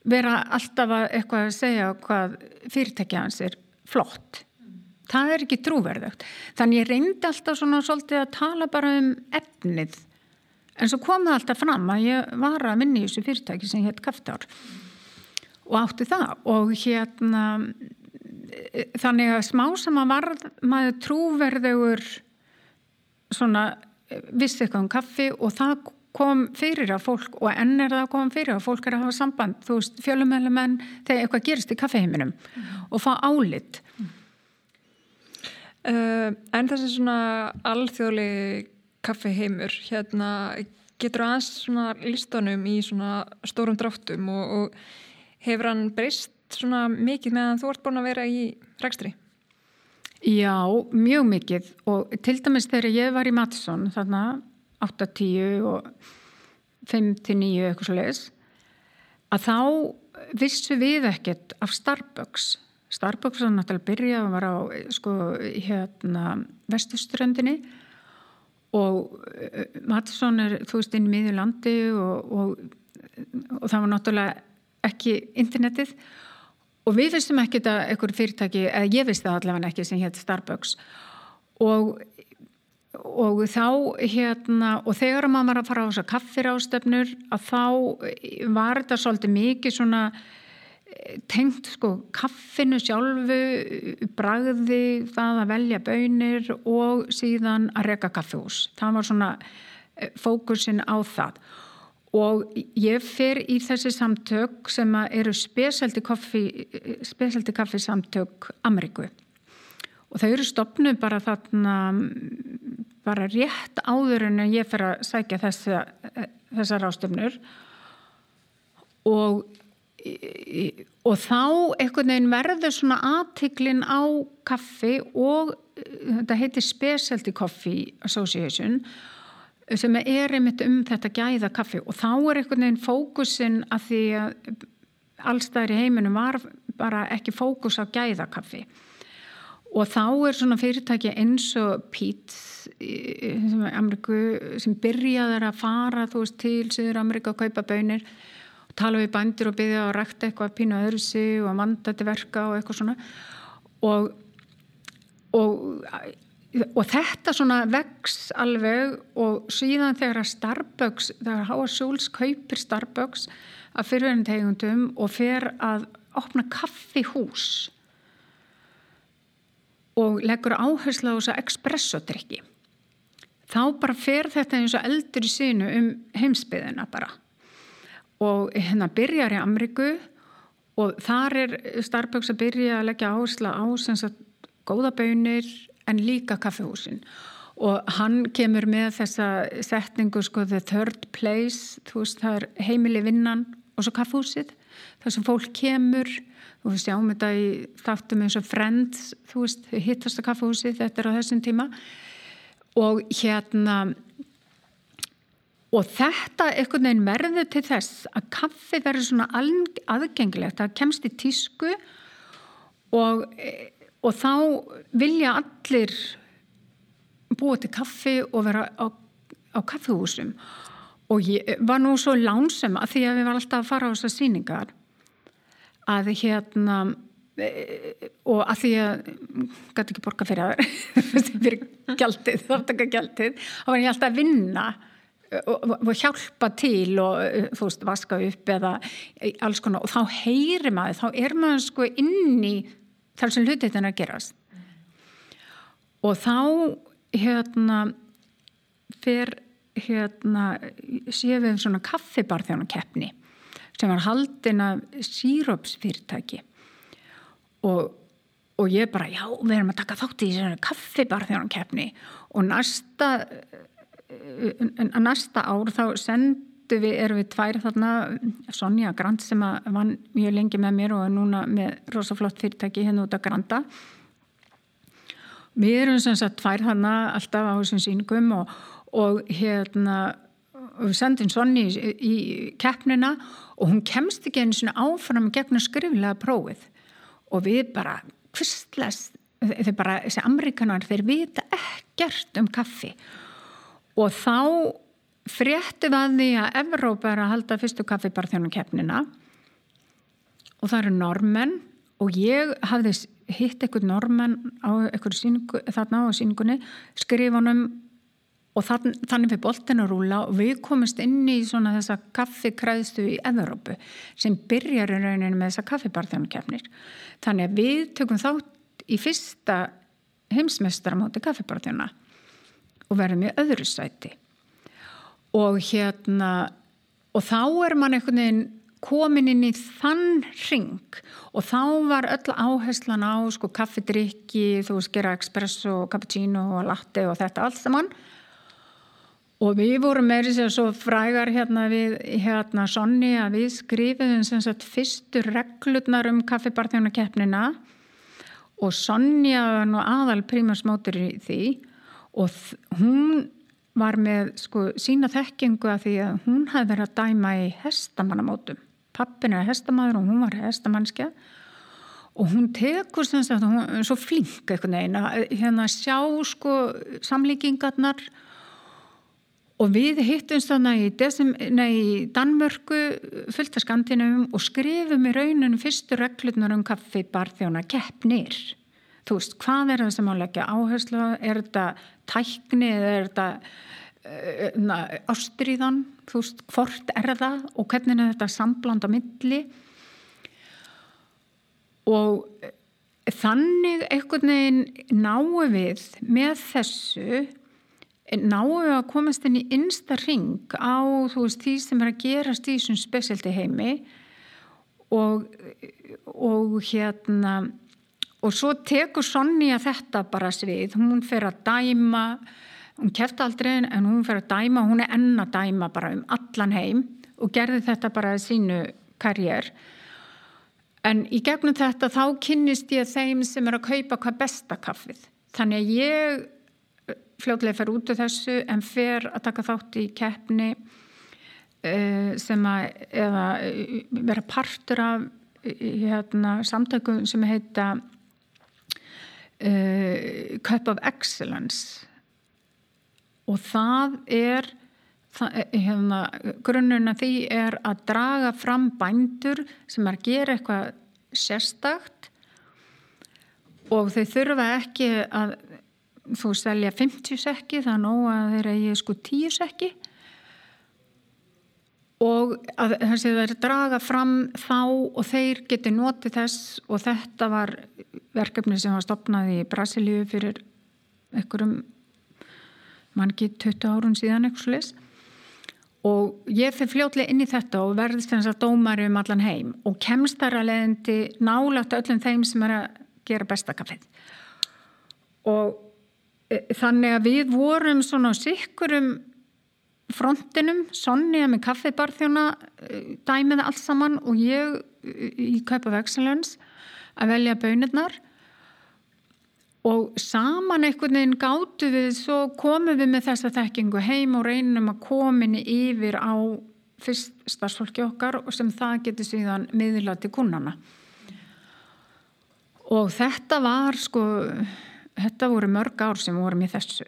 Speaker 2: vera alltaf að eitthvað að segja hvað fyrirtækja hans er flott. Það er ekki trúverðugt. Þannig ég reyndi alltaf svona svolítið að tala bara um efnið. En svo kom það alltaf fram að ég var að vinni í þessu fyrirtæki sem hétt kaffetár og átti það. Og hérna þannig að smá sem að var maður trúverðugur svona vissi eitthvað um kaffi og það kom fyrir að fólk og enn er það að koma fyrir að fólk er að hafa samband þú veist fjölumælumenn þegar eitthvað gerist í kaffiheiminum mm. og fá álit mm.
Speaker 1: uh, En þessi svona alþjóðli kaffiheimur hérna getur aðeins svona listunum í svona stórum dráttum og, og hefur hann breyst svona mikið meðan þú ert búin að vera í rækstri?
Speaker 2: Já, mjög mikið. Og til dæmis þegar ég var í Mattisson þarna 8-10 og 5-9 eitthvað svo leiðis að þá vissu við ekkert af Starbucks. Starbucks var náttúrulega að byrja og var á sko hérna vestuströndinni og eh, Mattisson er þú veist inn í miðjulandi og, og, og það var náttúrulega ekki internetið og við fyrstum ekki þetta einhver fyrirtæki, eða ég vist það allavega ekki sem hétt Starbucks. Og og þá hérna og þegar maður var að fara á þessar kaffirástöfnur að þá var þetta svolítið mikið svona eh, tengt sko kaffinu sjálfu bragði það að velja bönir og síðan að reyka kaffihús. Það var svona eh, fókusin á það og ég fer í þessi samtök sem eru spesaldi kaffi samtök Ameríku. Og þau eru stopnuð bara þarna bara rétt áður en ég fer að sækja þessa, þessar ástöfnur og, og þá einhvern veginn verður svona aðtiklin á kaffi og þetta heitir Specialty Coffee Association sem er einmitt um þetta gæða kaffi. Og þá er einhvern veginn fókusin að því að allstæðir í heiminum var bara ekki fókus á gæða kaffi. Og þá er svona fyrirtæki eins og Pete sem, sem byrjaður að fara þú veist til Sýður Amerika að kaupa bönir og tala við bændir og byggja og rækta eitthvað pínu öðru sig og manda til verka og eitthvað svona. Og, og, og þetta svona vex alveg og síðan þegar að Starbucks þegar Háa Súls kaupir Starbucks að fyrirverðin tegundum og fer að opna kaffihús og leggur áherslu á þess að espressodrykki þá bara fer þetta eins og eldur í sínu um heimsbyðina bara. Og hérna byrjar í Amriku og þar er Starbucks að byrja að leggja áherslu á sem sagt góða bönir en líka kaffehúsin og hann kemur með þessa setningu sko the third place þú veist það er heimili vinnan og svo kaffehúsið þar sem fólk kemur. Og við sjáum þetta í þáttum eins og Friends, þú veist, hittasta kaffahúsi, þetta er á þessum tíma. Og hérna og þetta einhvern veginn verður til þess að kaffi verður svona aðgengilegt, það kemst í tísku og, og þá vilja allir búa til kaffi og vera á, á kaffihúsum. Og ég var nú svo lánsum að því að við varum alltaf að fara á þessar síningar að hérna e, og að því að gæti ekki borga fyrir það fyrir gjaldið, þáttaka gjaldið þá var ég alltaf að vinna og, og hjálpa til og þú veist, vaska upp eða alls konar. Og þá heyri maður, þá er maður sko inn í þar sem hlutið þennan að gerast. Og þá hérna fer hérna séum við svona kaffibarþjónu keppni sem var haldin af sírópsfyrirtæki og, og ég bara já, við erum að taka þátt í þessu kaffibarþjónarkeppni og næsta næsta ár þá sendu við, erum við tvær þarna Sonja Grant sem var mjög lengi með mér og er núna með rosaflott fyrirtæki hérna út af Granda. Við erum sem sagt tvær þarna alltaf á þessum síningum og, og hérna við sendum Sonja í, í keppnina og hún kemst ekki einu svona áfram gegn að skriflega prófið. Og við bara hvistles, þeir bara þessi amerikanar, þeir vita ekkert um kaffi. Og þá fréttu við að því að Evrópa er að halda fyrstu kaffibarþjónum keppnina og það eru normenn og ég hafði hitt eitthvað normenn á eitthvað síningu, þarna á síningunni skrifunum og þann, þannig fyrir boltin að rúla og við komumst inn í svona þessa kaffikræðstu í Evrópu sem byrjar í rauninu með þessa kaffibarþjónukefnir þannig að við tökum þátt í fyrsta heimsmestaramáti kaffibarþjóna og verðum í öðru sæti og hérna og þá er mann einhvern veginn komin inn í þann ring og þá var öll áherslan á sko kaffidrykki, þú gera espresso, cappuccino og latte og þetta allt saman. Og við vorum meiri sér svo frægar hérna við hérna Sonni að við skrifiðum sem sagt fyrstur reglurnar um kaffibarþjónakeppnina. Og Sonja var nú aðal prímarsmótur í því. Og hún var með sko sína þekkingu að því að hún hafði verið að dæma í hestamannamótum. Pappin er hestamadur og hún var hestamannskja og hún tekur sem sagt, hún er svo flink eitthvað neina, hérna sjá sko samlíkingarnar. Og við hittumst þannig í, í Danmörku fullt af skandinum og skrifum í rauninu fyrstu reglurnar um kaffi barþjóna keppnir þú veist, hvað er það sem á að leggja áherslu er þetta tækni eða er þetta uh, ástriðan þú veist, hvort er það og hvernig er þetta sambland á milli? Og þannig einhvern veginn náum við með þessu náum við að komast inn í innsta ring á þú veist því sem er að gerast í þessum spesialti heimi og, og hérna og svo tekur Sonja þetta bara svið, hún fer að dæma hún kæft aldrei en hún fer að dæma, hún er enn að dæma bara um allan heim og gerði þetta bara sínu karjér en í gegnum þetta þá kynnist ég þeim sem er að kaupa hvað besta kaffið. Þannig að ég fljóðlega fer út af þessu en fer að taka þátt í keppni sem að vera partur af hérna, samtökum sem heita uh, Cup of Excellence. Og það er það, hérna, grunnuna því er að draga fram bændur sem er að gera eitthvað sérstakt. Og þau þurfa ekki að þú selja 50 sekki það er nóg að þeir eigi sko 10 sekki og að þessi að draga fram þá og þeir geti notið þess og þetta var verkefni sem var stopnað í Brasilíu fyrir einhverjum mann ekki 20 árun síðan eitthvað slis og ég fyrir fljótlega inn í þetta og verðist þess að dómari um allan heim og kemst þar að leiðandi nálagt öllum þeim sem er að gera bestakafið og e, þannig að við vorum svona sikkurum frontinum, Sonja með kaffibarþjóna eh, dæmiði allt saman og ég eh, í Kaupa Vexelens að velja bönirnar og saman einhvern veginn gáttu við svo komum við með þessa þekkingu heim og reynum að komin yfir á fyrst starfsfólki okkar og sem það getur síðan miðla til kunnana og þetta var sko þetta voru mörg ár sem vorum í þessu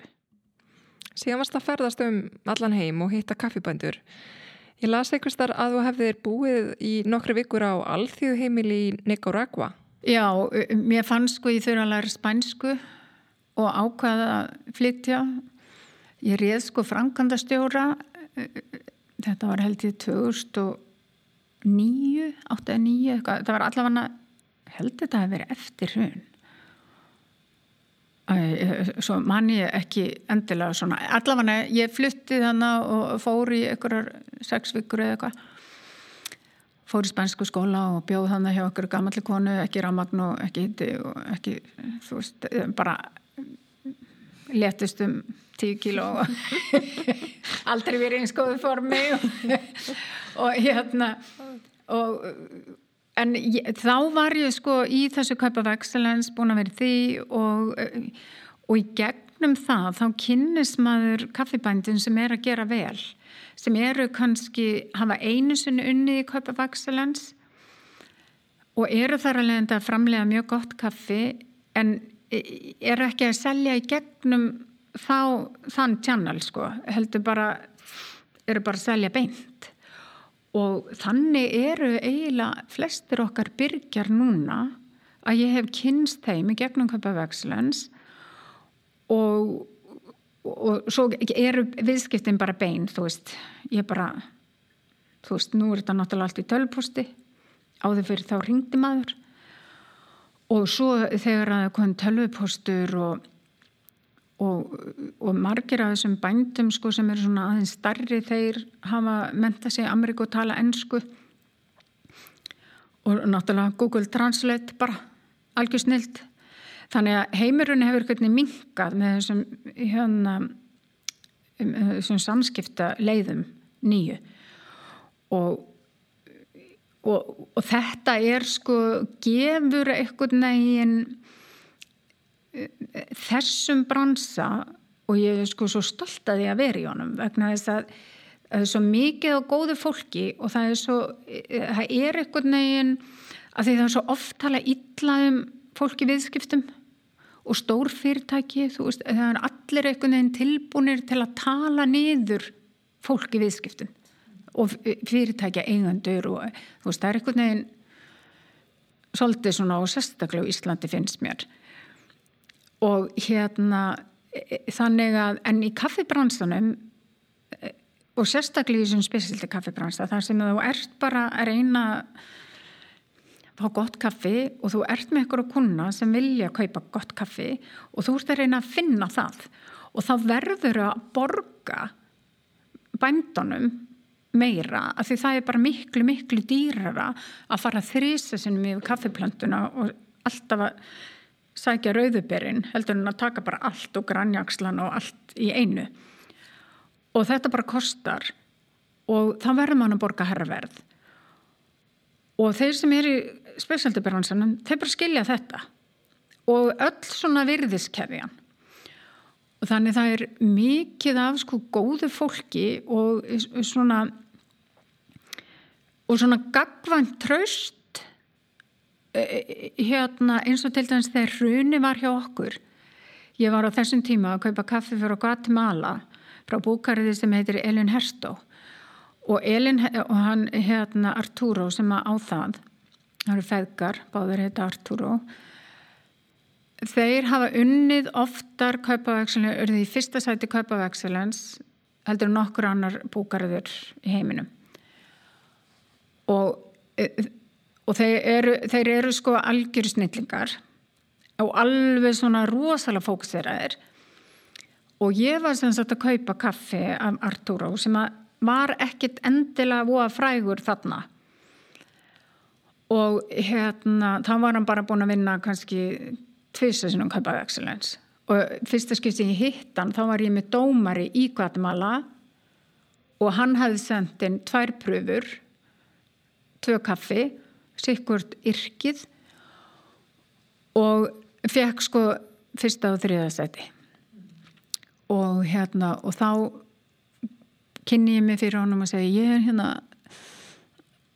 Speaker 1: Síðan varst að ferðast um allan heim og hitta kaffibændur. Ég las einhvers þar að þú hefðir búið í nokkru vikur á alþjóðu heimil í Nicaragua.
Speaker 2: Já, mér fannst sko ég þurfa að læra spænsku og ákvaða að flytja. Ég réð sko frangandastjóra, þetta var held ég 2009, 8-9, það var allavega held þetta að vera eftir hrun svo man ég ekki endilega svona, allavega ég flutti þannig og fór í einhverjar sex vikur eða eitthvað. Fór í spænsku skóla og bjóð þannig hjá okkur gammalli konu, ekki ramagn og ekki hitti og ekki, þú veist bara letist um tíu kíló og aldrei verið eins góðu formi og, og hérna og en ég, þá var ég sko í þessu kaupa vexelens búin að vera því og, og í gegnum það þá kynnis maður kaffibændin sem er að gera vel sem eru kannski hafa einu sinni unni í kaupa vexelens og eru þar alveg að framlega mjög gott kaffi en eru ekki að selja í gegnum þá, þann tjannal sko heldur bara eru bara að selja beint og þannig eru eiginlega flestir okkar byrjar núna að ég hef kynst þeim í gegnum köpa vexlens og, og svo eru viðskiptin bara bein þú veist, ég bara þú veist, nú er þetta náttúrulega allt í tölposti áður fyrir þá ringdi maður. Og svo þegar það kom tölvupostur og og, og margir af þessum bændum sko, sem eru svona aðeins starri þeir hafa mentað sig Ameríku og tala ennsku og náttúrulega Google Translate bara algjör snilt. Þannig að heimurinn hefur hvernig mingað með þessum hérna þessum samskipta leiðum nýju. Og, og, og þetta er sko gefur eitthvað neginn þessum bransa og ég er sko svo stolt að ég að vera í honum vegna þess að það er svo mikið á góðu fólki og það er svo það er einhvern veginn að því það er svo oft tala illa um fólki viðskiptum og stór fyrirtæki veist, það er allir einhvern veginn tilbúinir til að tala niður fólk í viðskiptum og fyrirtækja eigandur og veist, það er einhvern veginn svolítið svona og sérstaklega í Íslandi finnst mér og hérna e, þannig að en í kaffibransanum e, og sérstaklega í þessum spesialdi kaffibransa þar sem þú ert bara að reyna fá gott kaffi og þú ert með ykkur að kunna sem vilja kaupa gott kaffi og þú ert að reyna að finna það. Og þá verður að borga bændunum meira af því það er bara miklu miklu dýrara að fara þrýsa sinum yfir kaffiplantuna og alltaf að sækja rauðuberinn heldur en að taka bara allt og grannjakslan og allt í einu. Og þetta bara kostar og þá verður mann að borga herraverð. Og þeir sem eru í spesialdibransanum, þeir bara skilja þetta. Og öll svona virðiskefjan og þannig það er mikið af sko góðu fólki og svona og svona gagvænt e, hérna eins og til dæmis þegar hruni var hjá okkur. Ég var á þessum tíma að kaupa kaffi fyrir Guatemala frá búkariði sem heitir Elin Herstó. Og Elin og hann hérna Arturo sem að á það það eru feðgar, báður heita Arturo. Þeir hafa unnið oftar kaupavækselin, urðið í fyrsta sæti kaupavækselins heldur nokkur annar búkariður í heiminum. Og, og þeir, eru, þeir eru sko algjöru snillingar og alveg svona rosalega fókuseraðir. Og ég var sem sagt að kaupa kaffi af Arturo sem var ekkit endilega voða frægur þarna. Og hérna þá var hann bara búin að vinna kannski tvisa sinum Cup of Excellence. Og fyrsta skipti ég hitt hann þá var ég með dómari í Guatemala og hann hafði sendt inn tvær pröfur tvö kaffi sikkurt yrkið og fekk sko fyrsta og þriðastæti og hérna og þá kynni ég mig fyrir honum og segi ég er hérna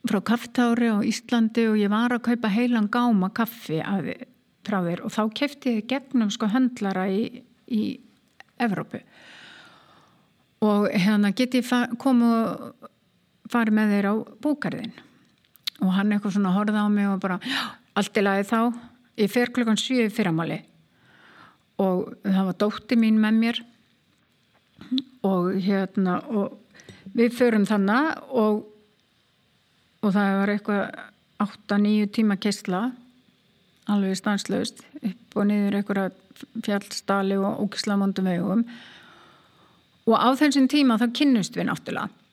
Speaker 2: frá kaftári á Íslandi og ég var að kaupa heilan gáma kaffi af frá þér. Og þá kefti ég gegnum sko höndlara í, í Evrópu. Og hérna geti komið og farið með þeir á búkarðin og hann eitthvað svona horfið á mig og bara allt í lagi þá. Ég fer klukkan 7 fyrramáli og það var dótti mín með mér. Og hérna og við förum þannig og og það var eitthvað 8-9 tíma kessla alveg stanslaust upp og niður einhverja fjallstali og ógislamondum vegum. Og á þessum tíma þá kynnust við náttúrulega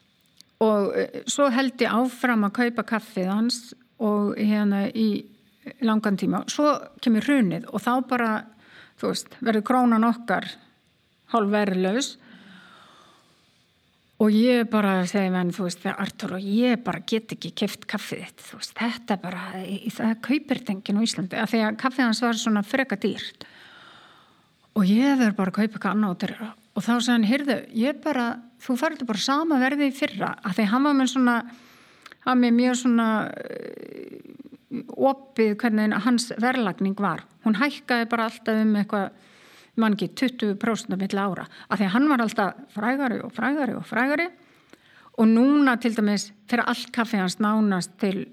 Speaker 2: og eh, svo held ég áfram að kaupa kaffið hans og hérna í langan tíma. Svo kemur hrunið og þá bara þú veist, verður krónan okkar hálf verðlaus og ég bara segi menn, þú veist, það er Artur og ég bara get ekki keft kaffið þitt, þú veist, þetta bara, það kaupir tengin á Íslandi, af því að kaffið hans var svona freka dýrt. Og ég verður bara að kaupa eitthvað annað út og þá sagði hann, heyrðu, ég bara þú farið bara sama verði í fyrra. Af því hann var með svona hann með mjög svona uh, opið hvernig hans verðlagning var, hún hækkaði bara alltaf um eitthvað mann ekki 20% af milli ára. Af því að hann var alltaf frægari og frægari og frægari. Og núna til dæmis fyrir allt kaffi hans nánast til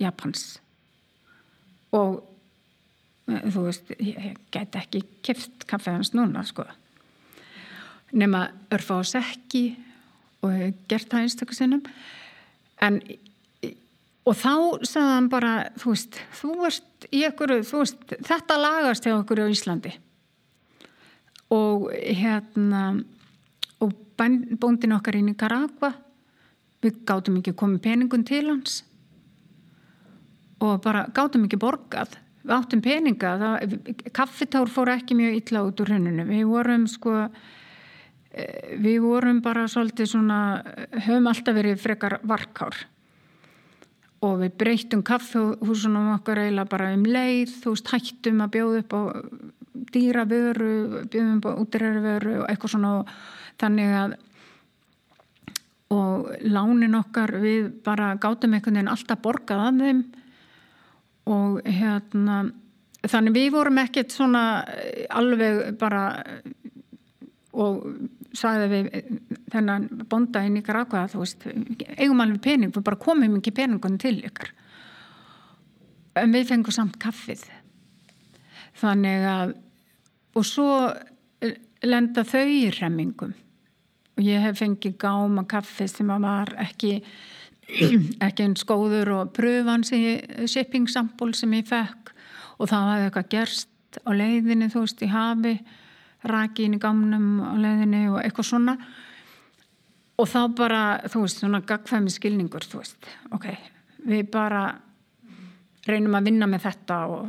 Speaker 2: Japans. Og eh, þú veist, ég get ekki kift kaffi hans núna sko nema örfa á sekki og gert það einstaklega sinnum. En og þá sagði hann bara þú veist, þú veist, ykkur, þú veist þetta lagast hjá okkur á Íslandi. Og hérna og bóndin okkar í Nicaragua við gátum ekki komið peningun til hans. Og bara gátum ekki borgað. Við áttum peninga kaffitár fór ekki mjög illa út úr henninu við vorum sko við vorum bara svolítið svona höfum alltaf verið frekar varkár. Og við breytum kaffihúsunum okkar eiginlega bara um leið þú veist hættum að bjóða upp á dýra vöru, bjöðum upp á útiræri vöru og eitthvað svona. Og þannig að og lánin okkar við bara gátum einhvern veginn alltaf borgað af þeim. Og hérna þannig við vorum ekkert svona alveg bara og sagði við þennan bonda inn í Grakvað þú veist, eigum alveg pening við bara komum ekki peningunum til ykkar. En við fengum samt kaffið. Þannig að og svo lenda þau í remmingum og ég hef fengið gáma kaffi sem var ekki ekki einn skóður og pröfans í shipping sample sem ég fekk. Og það hafði eitthvað gerst á leiðinni þú veist í hafi raki inn í gamnum á leiðinni og eitthvað svona. Og þá bara þú veist svona gagfæmi skilningur þú veist. Ok, við bara reynum að vinna með þetta og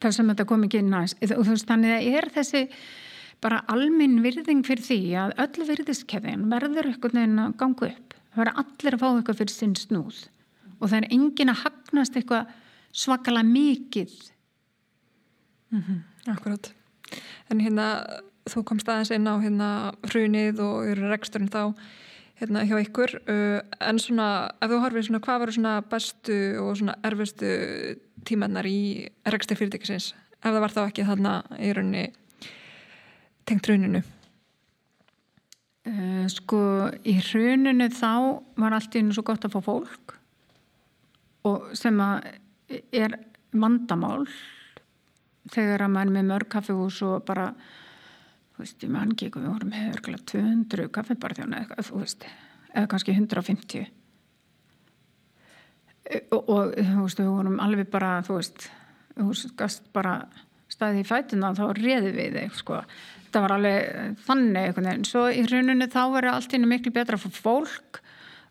Speaker 2: það sem þetta kom ekki inn aðeins og þú veist þannig að er þessi bara alminn virðing fyrir því að öll virðiskeðin verður eitthvað neina að ganga upp. Það verður allir að fá eitthvað fyrir sinn snúð. Og það er engin að hagnast eitthvað svakala mikið.
Speaker 1: Mm -hmm, Akkurat en hérna þú komst aðeins inn á hérna hrunið og eru reksturinn þá hérna hjá ykkur. Uh, en svona ef þú horfið svona hvað verður svona bestu og svona erfistu tímennar í rekstur fyrirtækisins? Ef það var þá ekki þarna í rauninni tengt hruninu.
Speaker 2: Uh, Sko í hruninu þá var allt í hennu svo gott að fá fólk og sem að er vandamál þegar að maður með mörg kaffihús og bara þú veist, ég man ekki, við vorum með örgulega 200 kaffibarþjóna eða, þú veist, eða kannski 150 og, og þú veist, við vorum alveg bara, þú veist þú veist, bara staðið í fætuna þá reði við þig, sko. Þetta var alveg þannig einhvern veginn. Svo í rauninu þá verið allt innu miklu betra fyrir fólk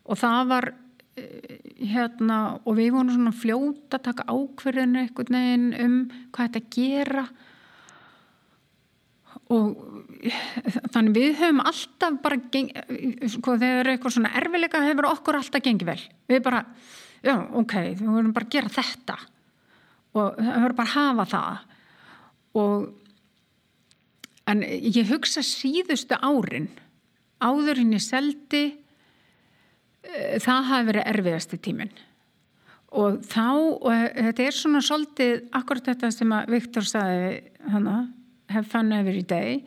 Speaker 2: og það var hérna og við vorum svona fljóta að taka ákverðinu einhvern veginn um hvað þetta gera. Og þannig við höfum alltaf bara geng, sko þegar eitthvað svona erfileika hefur okkur alltaf gengið vel. Við bara, já ok við vorum bara að gera þetta. Og það höfum bara að hafa það. Og en ég hugsa síðustu árin áðurinn ég seldi Eh, það hafi verið erfiðasti tímin og þá, og þetta er svona svolítið akkurat þetta sem að Viktor saði hana, have fun every day.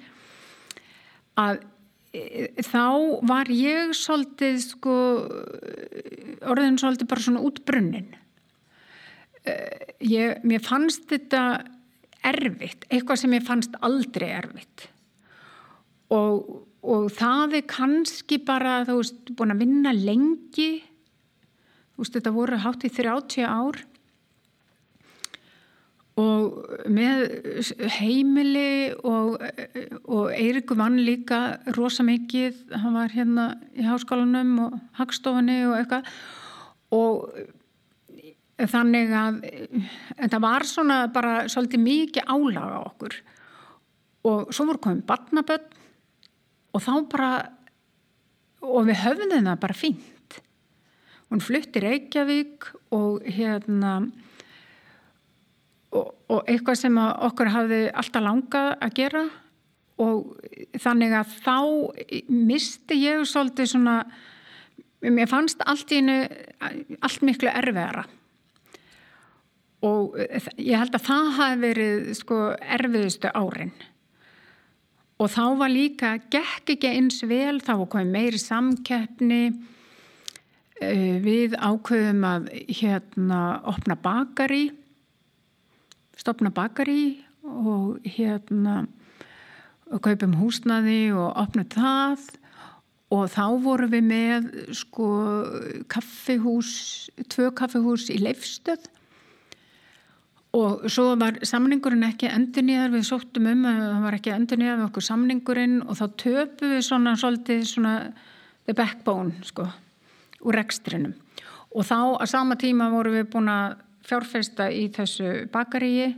Speaker 2: Að eh, þá var ég svolítið sko orðin svolítið bara svona útbrunnin. Eh, ég, mér fannst þetta erfitt, eitthvað sem ég fannst aldrei erfitt. Og og það er kannski bara þú veist, búin að vinna lengi. Þú veist, þetta voru hátt í 30 ár. Og með heimili og, og Eirikur vann líka rosa mikið, hann var hérna í háskólanum og hagstofunni og eitthvað. Og þannig að þetta var svona bara svolítið mikið álaga okkur. Og svo voru komið barnaböld og þá bara og við höfum það bara fínt. Hún fluttir Reykjavík og hérna og, og eitthvað sem okkur hafði alltaf langað að gera. Og þannig að þá misti ég svolítið svona mér fannst allt í hennu allt miklu erfiðara. Og ég held að það hafi verið sko erfiðustu árin og þá var líka, gekk ekki eins vel, þá kom meiri samkeppni, uh, við ákveðum að hérna opna bakari, stopna bakari og hérna og kaupum húsnaði og opna það. Og þá vorum við með sko kaffihús, tvö kaffihús í leifstöð og svo var samningurinn ekki endur nýðar við sóttum um að það var ekki endur nýðar við okkur samningurinn og þá töpu við svona svolítið svona the backbone sko úr rekstrinum. Og þá að sama tíma voru við búin að fjárfesta í þessu bakaríi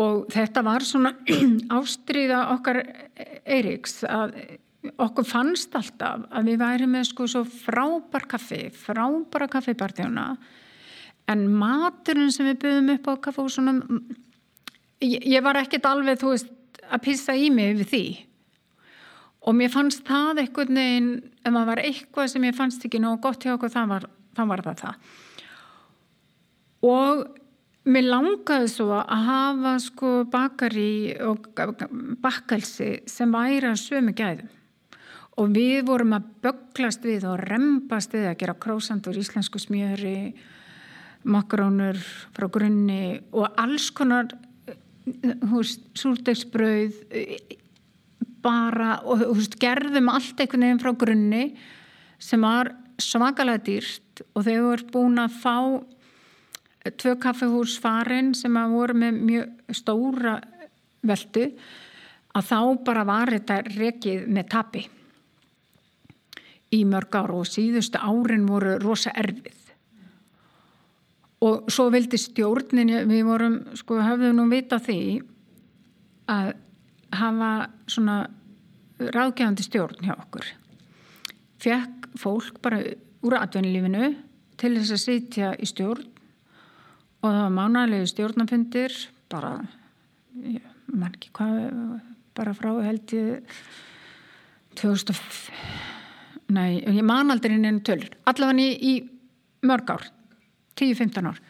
Speaker 2: og þetta var svona ástriða okkar Eiriks að okkur fannst alltaf að við væri með sko svo frábær kaffi frábæra kaffibartjóna en maturinn sem við byggðum upp á kaffehúsunum ég, ég var ekkert alveg þú veist að pissa í mig við því og mér fannst það eitthvað neginn ef maður var eitthvað sem ég fannst ekki nóg gott hjá okkur það var var það, það. og mér langaði svo að hafa sko bakari og bakkelsi sem væri að sömu gæðum og við vorum að böglast við og rempast við að gera krósandur íslensku smjöri makrónur frá grunni og alls konar súrdegsbrauð bara og húst, gerðum allt einhvern veginn frá grunni sem var svakalega dýrt og við vorum búin að fá tvö kaffehús farin sem að voru með mjög stóra veldu að þá bara var þetta rekið með tapi. Í mörg ára og síðustu árin voru rosa erfið og svo vildi stjórnin við vorum, sko, hafðum nú vita því að hafa svona ráðgefandi stjórn hjá okkur. Fekk fólk bara úr atvinnulífinu til þess að sitja í stjórn og það var mánalegu stjórnafundir bara ég man ekki hvað bara frá held ég 2000 nei, ég man aldrei inn einu tölur allavega í, í mörg ár 10-15 ár.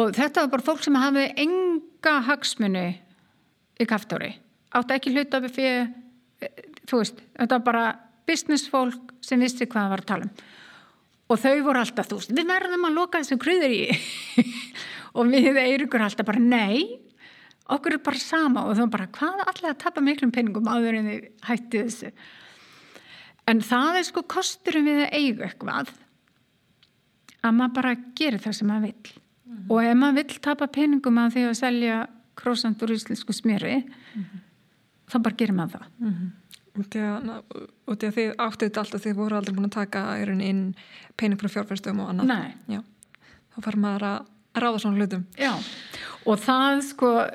Speaker 2: Og þetta var bara fólk sem hafi enga hagsmunni í kaftóri átti ekki hluta fyrir þú veist, þetta var bara business fólk sem vissi hvað það var að tala um. Og þau voru alltaf, þú veist, við verðum að loka þessu kröður í. Og við eirugur alltaf bara, nei okkur er bara sama. Og þau bara, hvað allir að tapa miklum penningum áður en þið hætti þessu? En það er sko kosturum við að eiga eitthvað að maður bara gerir það sem maður vill mm -hmm. og ef maður vill tapa penningum að því að selja krósand úr íslensku smjöri mm -hmm. þá bara gerir maður það mm -hmm.
Speaker 1: og því að þið áttuðt alltaf þið voru aldrei búin að taka inn pening frá fjárfærstum og annað Já. þá fara maður að ráða svona hlutum
Speaker 2: Já, og það sko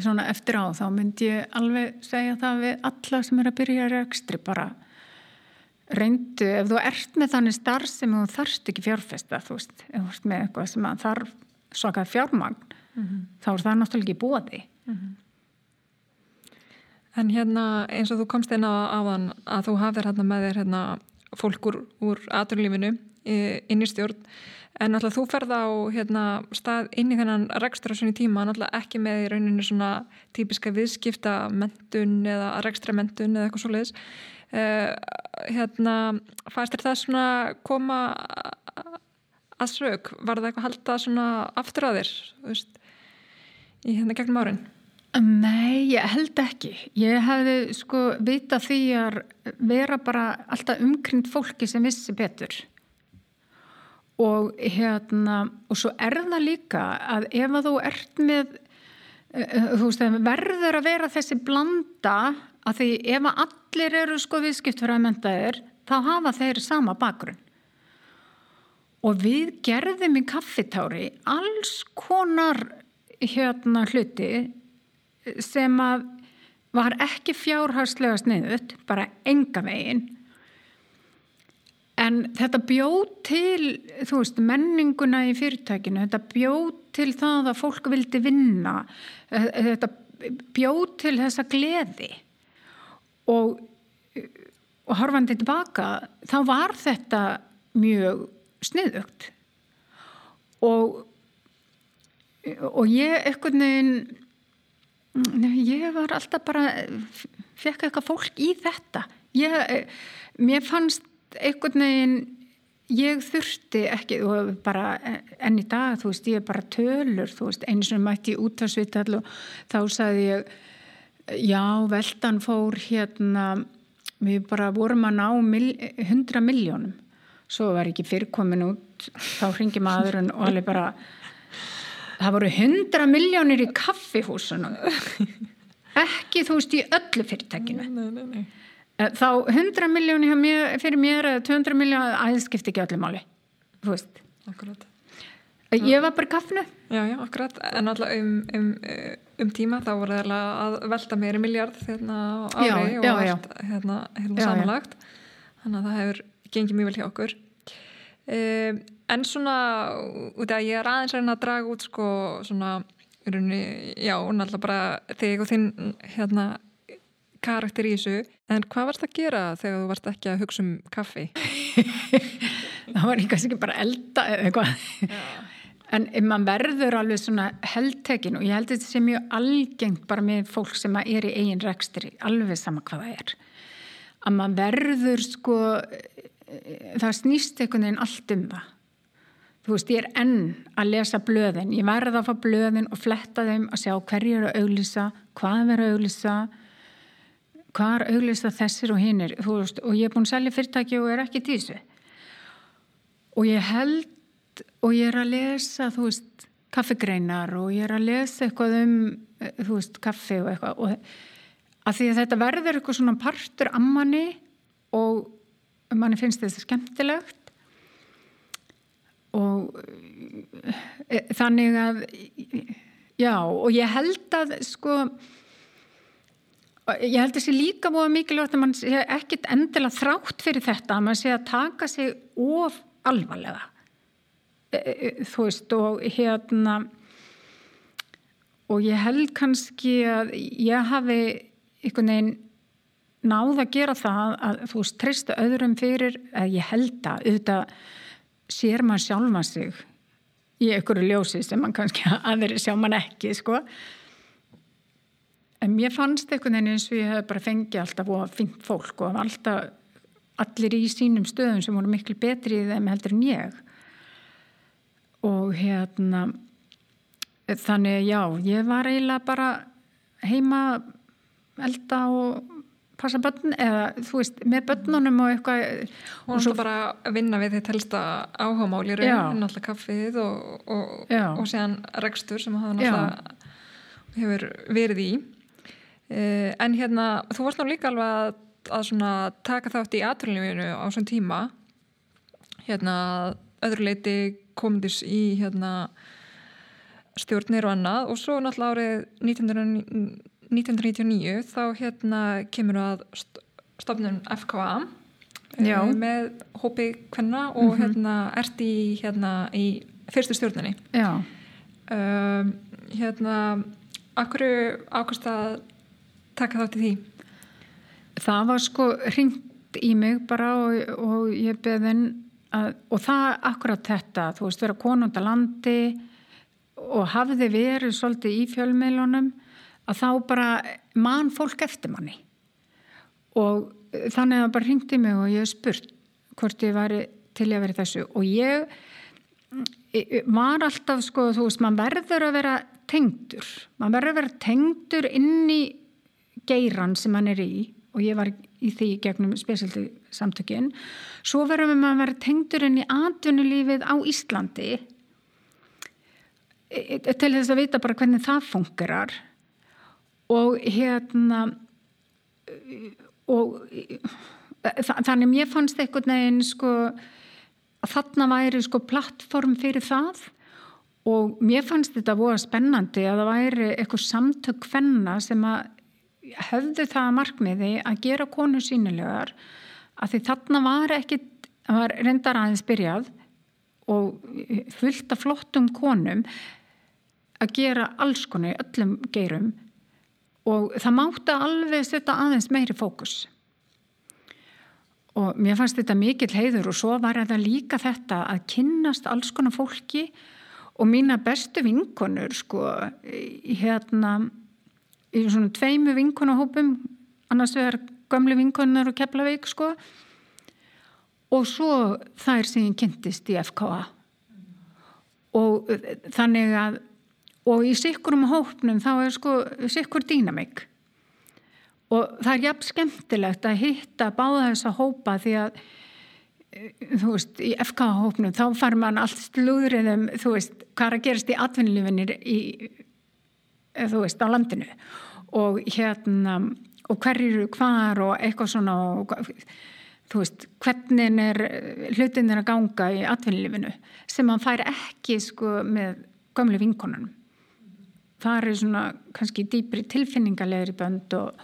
Speaker 2: svona eftir á þá myndi ég alveg segja það við alla sem er að byrja í ekstri bara reyndu, ef þú ert með þannig starf sem þú þarfst ekki fjárfesta þú veist, ef þú ert með eitthvað sem þarf svakað fjármagn mm -hmm. þá er það náttúrulega ekki búið mm -hmm.
Speaker 1: En hérna eins og þú komst inn á aðan að þú hafðir hérna með þér hérna fólk úr, aturlífinu inn í stjórn en náttúrulega þú ferð á hérna, stað inn í þennan rekstur á svona tíma náttúrulega ekki með í rauninu svona típiska viðskipta mentun eða rekstra mentun eða eitthvað svo leiðis hérna fannst þér það svona koma að sög, var það eitthvað halda svona aftur á þér veist, í hérna gegnum árin?
Speaker 2: Nei, ég held ekki. Ég hefði sko vita því að vera bara alltaf umkring fólki sem vissi betur. Og hérna og svo er það líka að ef að þú ert með uh, þú veist, verður að vera þessi blanda að því ef að allir eru sko viðskiptfræðmentaðir þá hafa þeir sama bakgrunn. Og við gerðum í kaffitári alls konar hérna hluti sem að var ekki fjárhagslega sniðut, bara enga veginn. En þetta bjóð til þú veist, menninguna í fyrirtækinu þetta bjóð til það að fólk vildi vinna þetta bjóð til þessa gleði og, og horfandi tilbaka þá var þetta mjög sniðugt. Og og ég eitthvað neginn ég var alltaf bara fekk eitthvað fólk í þetta. Ég, mér fannst eitthvað neginn ég þurfti ekki og bara enn í dag þú veist ég er bara tölur þú veist eins og mætti út á svitall og þá sagði ég Já, veldan fór hérna, við bara vorum að ná mil, 100 miljónum. Svo var ekki fyrrkomin út, þá ringi maðurinn og alveg bara, það voru 100 miljónir í kaffihúsunum. Ekki þú veist í öllu fyrirtækinu. Nei, nei, nei. Eh, þá 100 miljónir fyrir mér eða 200 miljónir aðeins ekki öllu máli. Þú veist.
Speaker 1: Akkurat.
Speaker 2: Ég var bara kaffinu.
Speaker 1: Já, já, akkurat. En alltaf um, um, um tíma þá voru það að velta meiri miljard hérna á ári já, og já, allt hérna, hérna samanlagt. Þannig að það hefur gengið mjög vel hjá okkur. Um, en svona, út af að ég er aðeins að draga út sko svona, já, náttúrulega bara þig og þinn hérna karakter í þessu. En hvað varst að gera þegar þú varst ekki að hugsa um kaffi?
Speaker 2: það var kannski ekki bara elda eða eitthvað en maður verður alveg svona heldtekin og ég held þetta sé mjög algengt bara með fólk sem er í eigin rekstri, alveg sama hvað það er að maður verður sko það snýst einhvern veginn allt um það. Þú veist, ég er enn að lesa blöðin. Ég verða að fá blöðin og fletta þeim að sjá hverju eru að auglýsa hvað er að auglýsa hvað er að auglýsa þessir og hinnir og ég er búin að selja fyrirtæki og er ekki tísu og ég held og ég er að lesa þú veist, kaffegreinar og ég er að lesa eitthvað um þú veist, kaffi og eitthvað og að því að þetta verður eitthvað svona partur ammanni og manni finnst þetta skemmtilegt og e, þannig að já og ég held að sko ég held að það sé líka búið mikilvægt að mann sé ekkit endilega þrátt fyrir þetta að mann sé að taka sig of alvarlega þú veist og hérna og ég held kannski að ég hafi einhvern veginn náð að gera það að þú veist treysta öðrum fyrir að ég held að auðvitað sér maður sjálfa sig í einhverju ljósi sem mann kannski aðri sjá mann ekki sko. En mér fannst einhvern veginn eins og ég hef bara fengið alltaf og fint fólk og alltaf allir í sínum stöðum sem voru miklu betri í þeim heldur en ég og hérna þannig já, ég var eiginlega bara heima elda og passa börn eða þú veist með börnunum og eitthvað.
Speaker 1: Og svo bara vinna við þitt helsta áhámál í raun náttúrulega kaffið og, og, og séðan rekstur sem það náttúrulega hefur verið í. Uh, en hérna þú varst náttúrulega líka alveg að, að taka þátt í aðrunlífinu á svona tíma. Hérna öðru leiti komndis í hérna stjórnir og annað og svo náttúrulega árið 1990 1999 þá hérna kemur að stofnun FKA Já. Eh, með hópi hvenna og mm -hmm. hérna ert í, hérna, í fyrstu stjórnunni um, hérna Akkur ákvæmst að taka þátt í því?
Speaker 2: Það var sko ringt í mig bara og, og ég beðin að, og það akkurat þetta, þú veist, vera konunda landi og hafði verið svolítið í fjölmeilunum að þá bara mann fólk eftir manni. Og þannig að það bara ringti mig og ég spurt hvort ég var til að vera þessu. Og ég var alltaf sko þú veist mann verður að vera tengdur. Mann verður að vera tengdur inn í geiran sem mann er í og ég var í því gegnum spesialdi samtökin svo verður mann að vera tengdur inn í atvinnulífið á Íslandi. Til þess að vita bara hvernig það fungerar. Og hérna og þannig mér fannst einhvern veginn sko að þarna væri sko plattform fyrir það. Og mér fannst þetta voða spennandi að það væri eitthvað samtök fenna sem að höfðu það að markmiði að gera konu sínilegar að því þarna var ekki það var reyndar aðeins byrjað og fullt af flottum konum að gera alls konu öllum geirum og það mátti alveg setja aðeins meiri fókus. Og mér fannst þetta mikill heiður og svo var þetta líka þetta að kynnast alls konar fólki og mína bestu vinkonur sko hérna í svona tveimu vinkonahópum annars vegar gömli vinkonunar og Keflavík sko. Og svo er sem ég kynntist í FKA og þannig að og í sikkurum hópnum þá er sko sikkur dýnamik og það er jafn skemmtilegt að hitta báða þess að hópa því að eh, þú veist, í FK hópnum þá far mann allt slúðriðum þú veist, hvað er að gerast í atvinnilefinir í, þú veist, á landinu. Og hérna og hverjir hvar og eitthvað svona og þú veist, hvernig er hlutin er að ganga í atvinnilefinu sem mann fær ekki sko með gömlu vinkonunum. Það er svona kannski dýpri tilfinningalegri bönd og,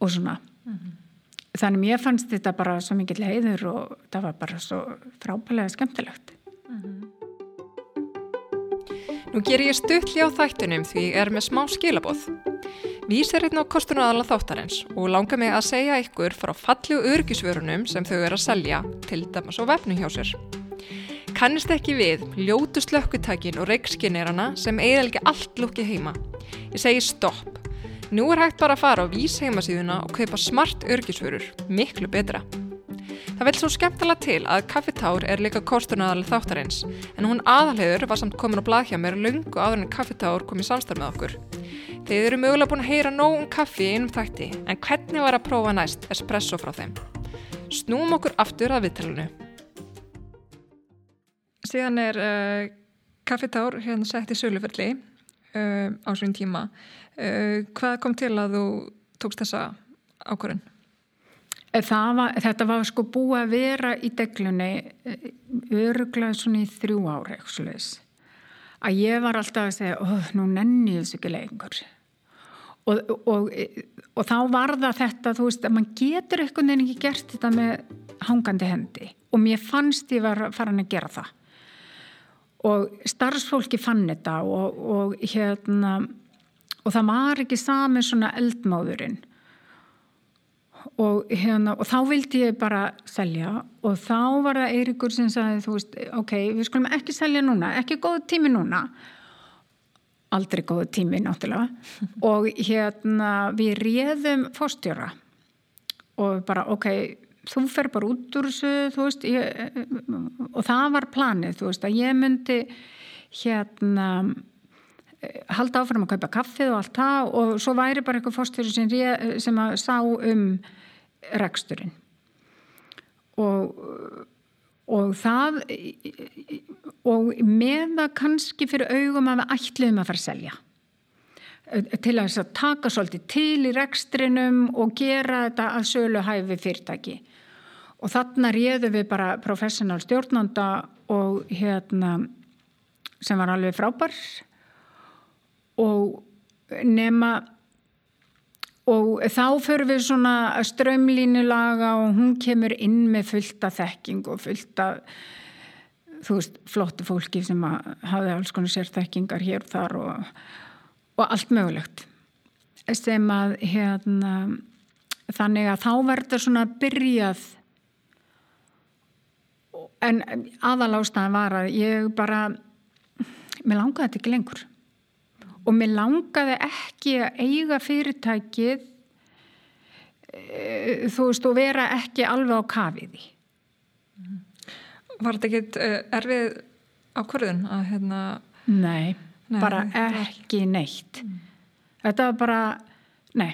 Speaker 2: og svona. Mm -hmm. þannig mér fannst þetta bara svo mikið leiður og það var bara svo frábælega skemmtilegt
Speaker 1: Nú ger ég stuttli á þættunum því ég er með smá skilaboð Vísir hérna á kostunarala þáttarins og langar mig að segja ykkur frá fallu örgisvörunum sem þau eru að selja til dæmis á vefnu hjá sér kannist ekki við ljótu slökkutækin og reikskinirana sem eiginlega allt lukki heima. Ég segi stopp. Nú er hægt bara að fara á vís heimasíðuna og kaupa smart örgisförur. Miklu betra. Það vil svo skemmtilega til að kaffitár er líka kostunadalega þáttarins en hún aðalhegur var samt komin á blað hjá mér lungu áður en kaffitár kom í samstarf með okkur. Þeir eru mögulega búin að heyra nóg um kaffi í einum þætti en hvernig var að prófa næst espresso frá þeim? Snúm okkur aftur að viðtælunu. Síðan er uh, kaffitár hérna sett í söluferli uh, á svon tíma. Uh, hvað kom til að þú tókst þessa ákvörðun?
Speaker 2: Var, þetta var sko búið að vera í deglunni öruglega svona í þrjú ári að ég var alltaf að segja nú nenni ég þessu ekki lengur. Og, og, og þá var það þetta þú veist að mann getur eitthvað en ekki gert þetta með hangandi hendi. Og mér fannst ég var farin að gera það. Og starfsfólki fann þetta og, og hérna og það var ekki sami svona eldmáðurinn og hérna og þá vildi ég bara selja og þá var það Eirikur sem sagði þú veist, ok, við skulum ekki selja núna ekki góð tími núna. Aldrei góð tími náttúrulega. Og hérna við réðum fórstjóra og bara ok, þú fer bara út úr þessu þú veist ég, og það var planið þú veist að ég myndi hérna halda áfram að kaupa kaffið og allt það og svo væri bara eitthvað fórstjóri sem, sem að sá um reksturinn. Og og það og með það kannski fyrir augum að við ætluðum að fara að selja. Til að taka svolítið til í rekstrinum og gera þetta að sölu hæfi fyrirtæki. Og þarna réðum við bara professional stjórnanda og hérna sem var alveg frábær og nema og þá fyrir við svona strömlínilaga og hún kemur inn með fullta þekking og fullta þú veist, flottu fólki sem hafi alls konar sérþekkingar hér og þar og, og allt mögulegt. Sem að hérna þannig að þá verður svona byrjað. En aðalástaðan var að ég bara mér langaði þetta ekki lengur og mér langaði ekki að eiga fyrirtækið e, þú veist og vera ekki alveg á kafiði
Speaker 1: Var þetta ekkit uh, erfið ákvörðun að hérna
Speaker 2: Nei, nei bara ekki neitt. Mm. þetta var bara nei,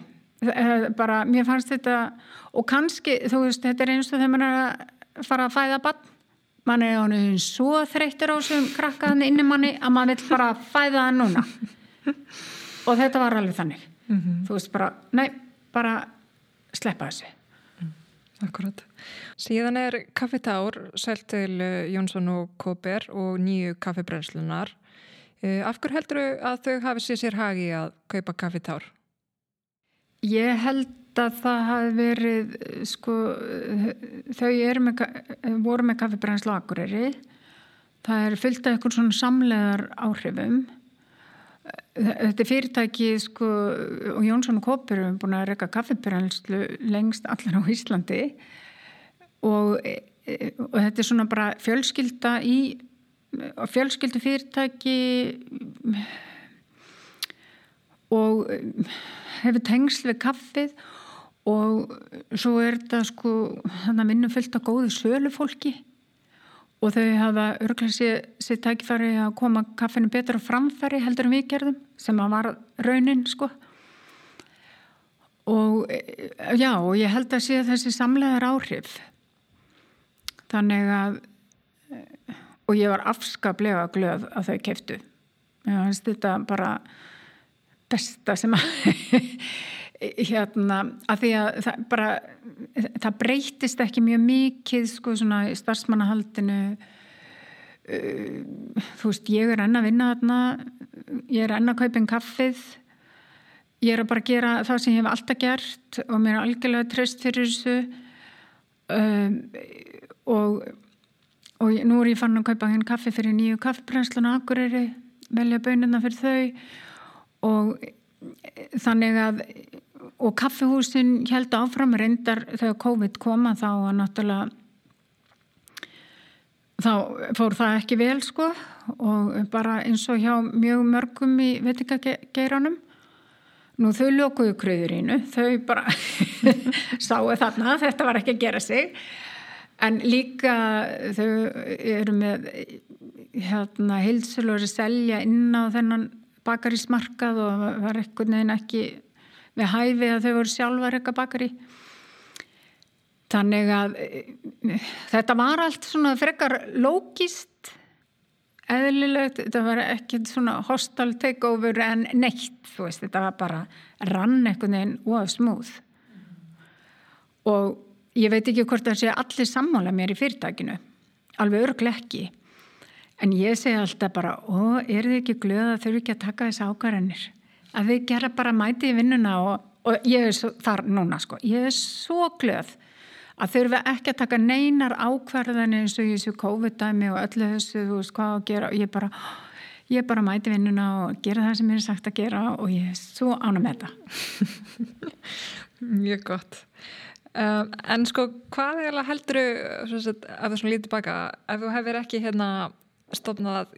Speaker 2: bara mér fannst þetta og kannski, þú veist, þetta er eins og þegar maður er að fara að fæða bann mann er ánum svo þreytur á sem krakkaðan inni manni að mann vil bara fæða það núna og þetta var alveg þannig mm -hmm. þú veist bara, nei, bara sleppa þessu mm,
Speaker 1: Akkurat. Síðan er kaffetár sælt til eh, Jónsson og Kóper og nýju kaffebrenslunar eh, af hverju heldur þau að þau hafi sér sér hagi að kaupa kaffetár?
Speaker 2: Ég held að það hafi verið sko, þau með, voru með kaffebrenslu akureyri það er fyllt af eitthvað svona samlegar áhrifum Þetta fyrirtæki sko, og Jónsson og Kópur hefur búin að reyka kaffebrenslu lengst allar á Íslandi. Og, og þetta er svona bara fjölskylda í fjölskyldu fyrirtæki og hefur tengsl við kaffið. Og svo er þetta sko þannig að minnum fyllt á góðu sölufólki og þau hafa örglega sér tækifæri að koma kaffinu betur á framfæri heldur en við gerðum sem að var raunin sko. Og já og ég held að sé þessi samlegar áhrif. Þannig að og ég var afskaplega glöð að þau keftu ég finnst þetta bara besta sem að hérna að því að það bara það breytist ekki mjög mikið sko svona starfsmannahaldinu. Uh, þú veist ég er enn að vinna þarna ég er enn að kaupa einn kaffið. Ég er að bara gera það sem ég hef alltaf gert og mér er algjörlega tröst fyrir þessu. Um, og og nú er ég fann að kaupa henn kaffi fyrir nýju kaffibrensluna Akureyri velja bönuna fyrir þau. Og þannig að og kaffihúsin held áfram reyndar þegar COVID koma þá að náttúrulega þá fór það ekki vel sko og bara eins og hjá mjög mörgum í veitingageiranum. Nú þau lókuðu kröðurínu þau bara sáu þarna þetta var ekki að gera sig. En líka þau eru með hérna hilsulur að selja inn á þennan bakarísmarkað og var ekkert neina ekki við hæfi að þau voru sjálfar eitthvað bakari. Þannig að þetta var allt svona frekar lógist eðlilegt, þetta var ekkert svona hostal takeover en neitt þú veist, þetta var bara rann einhvern veginn og smúð og ég veit ekki hvort það sé allir sammála mér í fyrirtækinu alveg örglega ekki. En ég segi alltaf bara, ó, er þið ekki glöð að þau ekki að taka þessi ákvarðanir að þið gera bara mæti í vinnuna og, og ég er svo, þar núna sko, ég er svo glöð að þurfa ekki að taka neinar ákvarðan eins og þessu COVID-dæmi og öllu þessu, þú veist hvað að gera. Og ég bara, ég bara mæti vinnuna og gera það sem ég er sagt að gera og ég er svo ána með þetta
Speaker 1: Mjög gott. Um, En sko, hvað er heldur þú, ef þú svona lítið baka ef þú hefur ekki hérna stofnað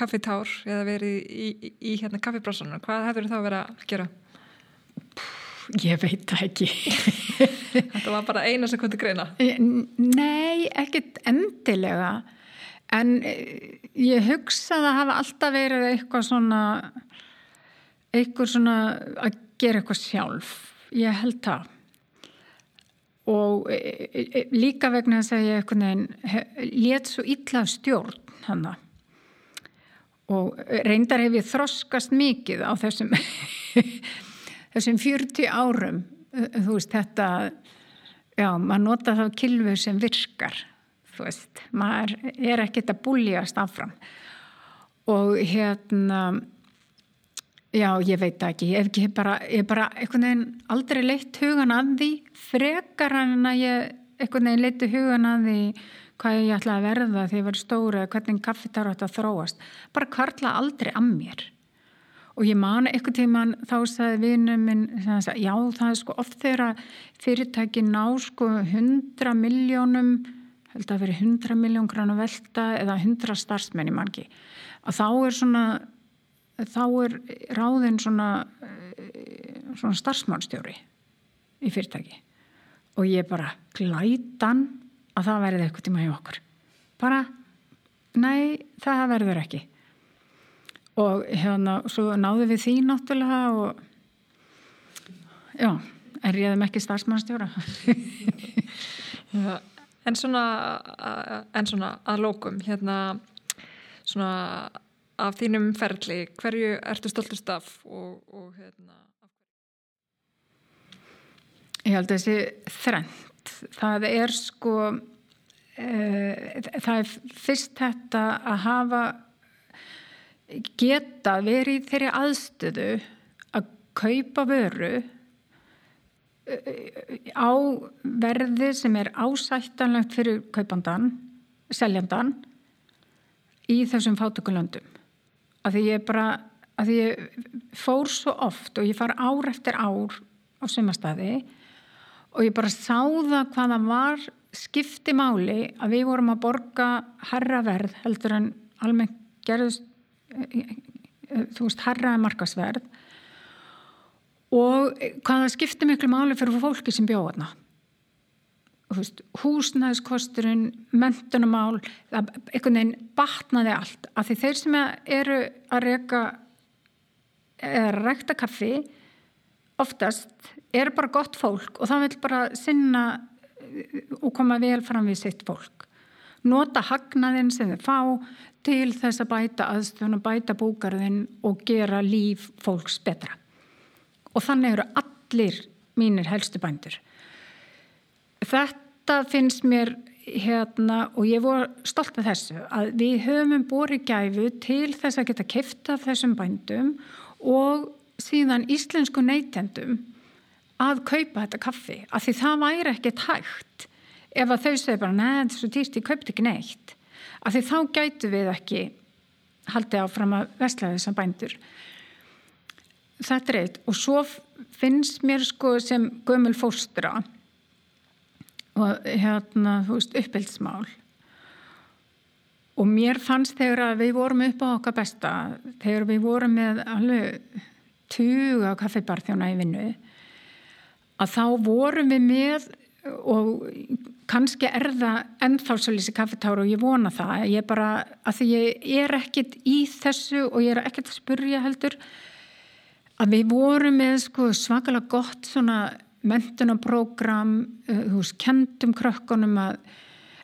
Speaker 1: kaffitár eða verið í, í, í hérna kaffibrásunum, hvað hefur þá verið að gera?
Speaker 2: Ég veit það ekki.
Speaker 1: Þetta var bara eina til greina?
Speaker 2: Nei, ekkit endilega. En eh, ég hugsa að hafa alltaf verið eitthvað svona, eitthvað svona að gera eitthvað sjálf. Ég held það. Og eh, eh, líka vegna þess að ég eitthvað nefn létt svo illa stjórn hann að og reyndar hef ég þroskast mikið á þessum þessum 40 árum. Þú veist þetta já, maður nota þá kilfu sem virkar þú veist, maður er ekkert að búljast áfram. Og hérna já, ég veit ekki, ég hef bara ég bara einhvern veginn aldrei leitt hugan að því frekar en að ég einhvern veginn leitti hugan að því hvað ég ætlaði að verða þegar ég var stóra hvernig kaffitar átt að þróast. Bara kvarla aldrei að mér. Og ég man eitthvað tíman þá sagði vinum minn já það er sko oft þegar fyrirtæki ná sko 100 miljónum held að veri 100 miljón grann að velta eða 100 starfsmenn í mangi að þá er svona þá er ráðinn svona, svona starfsmannstjóri í fyrirtæki. Og ég bara glætan að það verði eitthvað tíma hjá okkur. Bara, nei, það verður ekki. Og hérna svo náðu við því náttúrulega og já, er ég þeim ekki starfsmannstjóra?
Speaker 1: En svona en svona að lókum hérna svona af þínum ferli, hverju ertu stoltust af og, og hérna
Speaker 2: Ég held að þessi þrennt, það er sko e, það er fyrst þetta að hafa geta verið þeirri aðstöðu að kaupa vöru á verði sem er ásættanlegt fyrir kaupandan, seljandan í þessum fátökulöndum að því ég bara að því ég fór svo oft og ég far ár eftir ár á sumastadi og ég bara sá það hvaða var skipti máli að við vorum að borga herraverð heldur en almennt gerðust þú veist herraði markasverð og hvaða skipti miklu máli fyrir fólki sem bjóða þarna. Húsnæðskosturinn mentunumál einhvern veginn batnaði allt. Af því þeir sem eru að reyka eða rækta kaffi oftast er bara gott fólk og það vil bara sinna og koma vel fram við sitt fólk. Nota hagnaðinn sem þið fá til þess að bæta aðstöðun og bæta búgarðinn og gera líf fólks betra. Og þannig eru allir mínir helstu bændur. Þetta finnst mér hérna og ég voru stolt af þessu að við höfum borið gæfu til þess að geta kefta þessum bændum og síðan íslensku neytendum að kaupa þetta kaffi af því það væri ekkert hægt. Ef að þau segir bara svo týrst ég kaupt ekki neitt. Af því þá gætu við ekki haldið áfram að vestla þessar bændur. Þetta er eitt. Og svo finnst mér sko sem gömul fóstra og hérna, þú veist, uppbyldsmál. og mér fannst þegar við vorum upp á okkar besta þegar við vorum með alveg tuga kaffibarþjóna í vinnu að þá vorum við með og kannski er það ennþá svolítið kaffetáru og ég vona það. Ég bara, að því ég er ekkit í þessu og ég er ekkit að spurja heldur að við vorum með sko svakalega gott svona mentunaprógram þú veist, kendum krökkunum að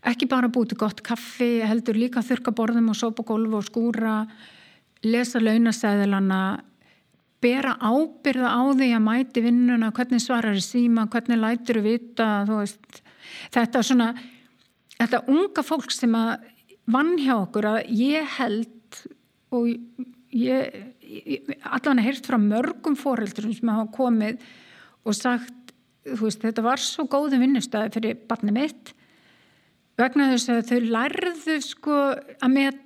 Speaker 2: ekki bara búti gott kaffi heldur líka þurka borðum og sópa gólfu og skúra lesa launasæðilana bera ábyrða á því að mæti vinnuna, hvernig svarar síma, hvernig lætur þú vita, þú veist, þetta svona, þetta unga fólk sem að vann hjá okkur að ég held og ég, allan að heyrst frá mörgum fóreldurum sem hafa komið og sagt, veist, þetta var svo góði vinnustæði fyrir barni mitt vegna þess að þau lærðu sko að með,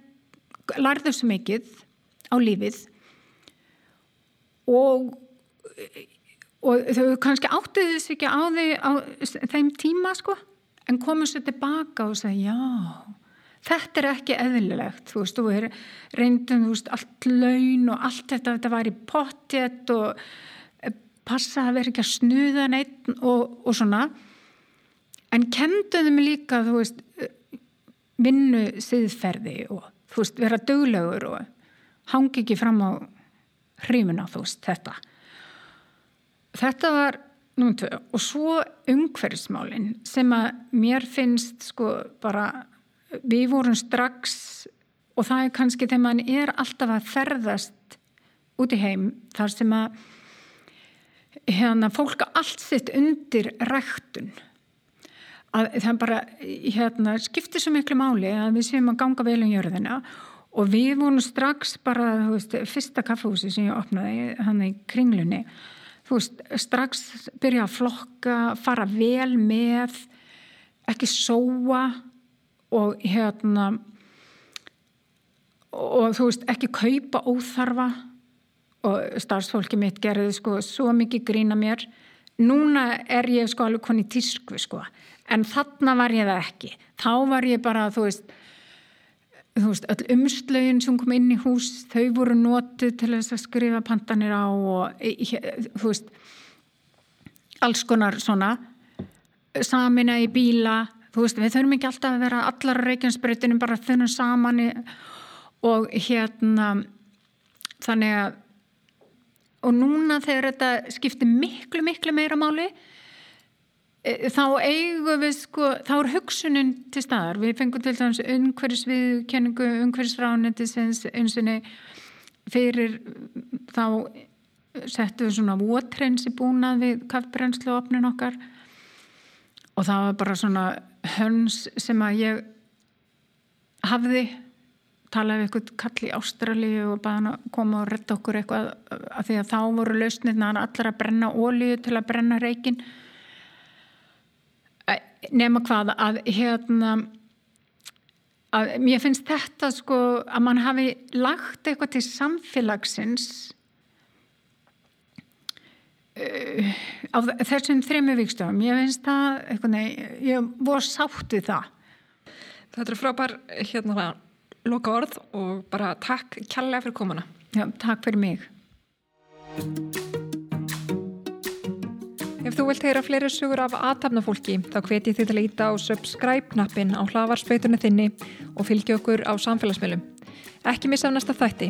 Speaker 2: lærðu svo mikið á lífið og, og þau kannski áttuðu þess ekki á, því, á þeim tíma sko en komu sér tilbaka og sagði já þetta er ekki eðlilegt. Þú veist, þú er reyndum þú veist, allt laun og allt þetta þetta var í pottet og eh, passa að vera ekki að snuða neitt og, og svona. En kenduðu mig líka þú veist vinnu siðferði og þú veist, vera döglegur og hangi ekki fram á hrímuna þú veist þetta. Þetta var núm tvö. Og svo umhverfismálin sem að mér finnst sko bara við vorum strax og það er kannski þegar mann er alltaf að ferðast út í heim þar sem að hérna fólk allt sitt undir ræktun. Að það bara hérna skiptir svo miklu máli að við séum að ganga vel um jörðina og við vorum strax bara, veist, fyrsta kaffehúsi sem ég opnaði, hann í kringlunni. Veist, strax byrja að flokka, fara vel með ekki sóa og hérna og þú veist, ekki kaupa óþarfa. Og starfsfólki mitt gerði sko svo mikið grína mér. Núna er ég sko alveg koni tísku sko, en þarna var ég það ekki, þá var ég bara, þú veist veist, öll umslögin sem kom inn í hús, þau voru nótið til þess að skrifa pantanir á og þú veist alls konar svona samina í bíla þú veist, við þurfum ekki alltaf að vera allar reykjansbreytinu bara þunum saman og hérna þannig að og núna þegar þetta skiptir miklu, miklu meira máli þá eigum við sko, þá er hugsunin til staðar, við fengum til dæmis umhverfis við kenningu umhverfisráðnendisins einsinni fyrir þá settum við svona votrensi búnað við kaffbrennslu og opnin okkar. Og það var bara svona höns sem að ég hafði talaði við eitthvað kall í Ástrali og baða hann að koma og retta okkur eitthvað að því að þá voru lausnirna allar að brenna ólíu til að brenna reikinn nema hvað að hérna að mér finnst þetta sko að mann hafi lagt eitthvað til samfélagsins uh, á þessum þrejum vikstöfum, ég finnst það eitthvað, nei, ég voru sátt við það.
Speaker 1: Þetta er frábær hérna loka orð og bara takk kjallega fyrir komuna.
Speaker 2: Já, takk fyrir mig
Speaker 1: Ef þú vilt heyra fleiri sugur af aðtapnafólki þá hveti þið til að íta á subscribe-knappin á hlavarspöytunni þinni og fylgja okkur á samfélagsmiðlum. Ekki missa af næsta þætti.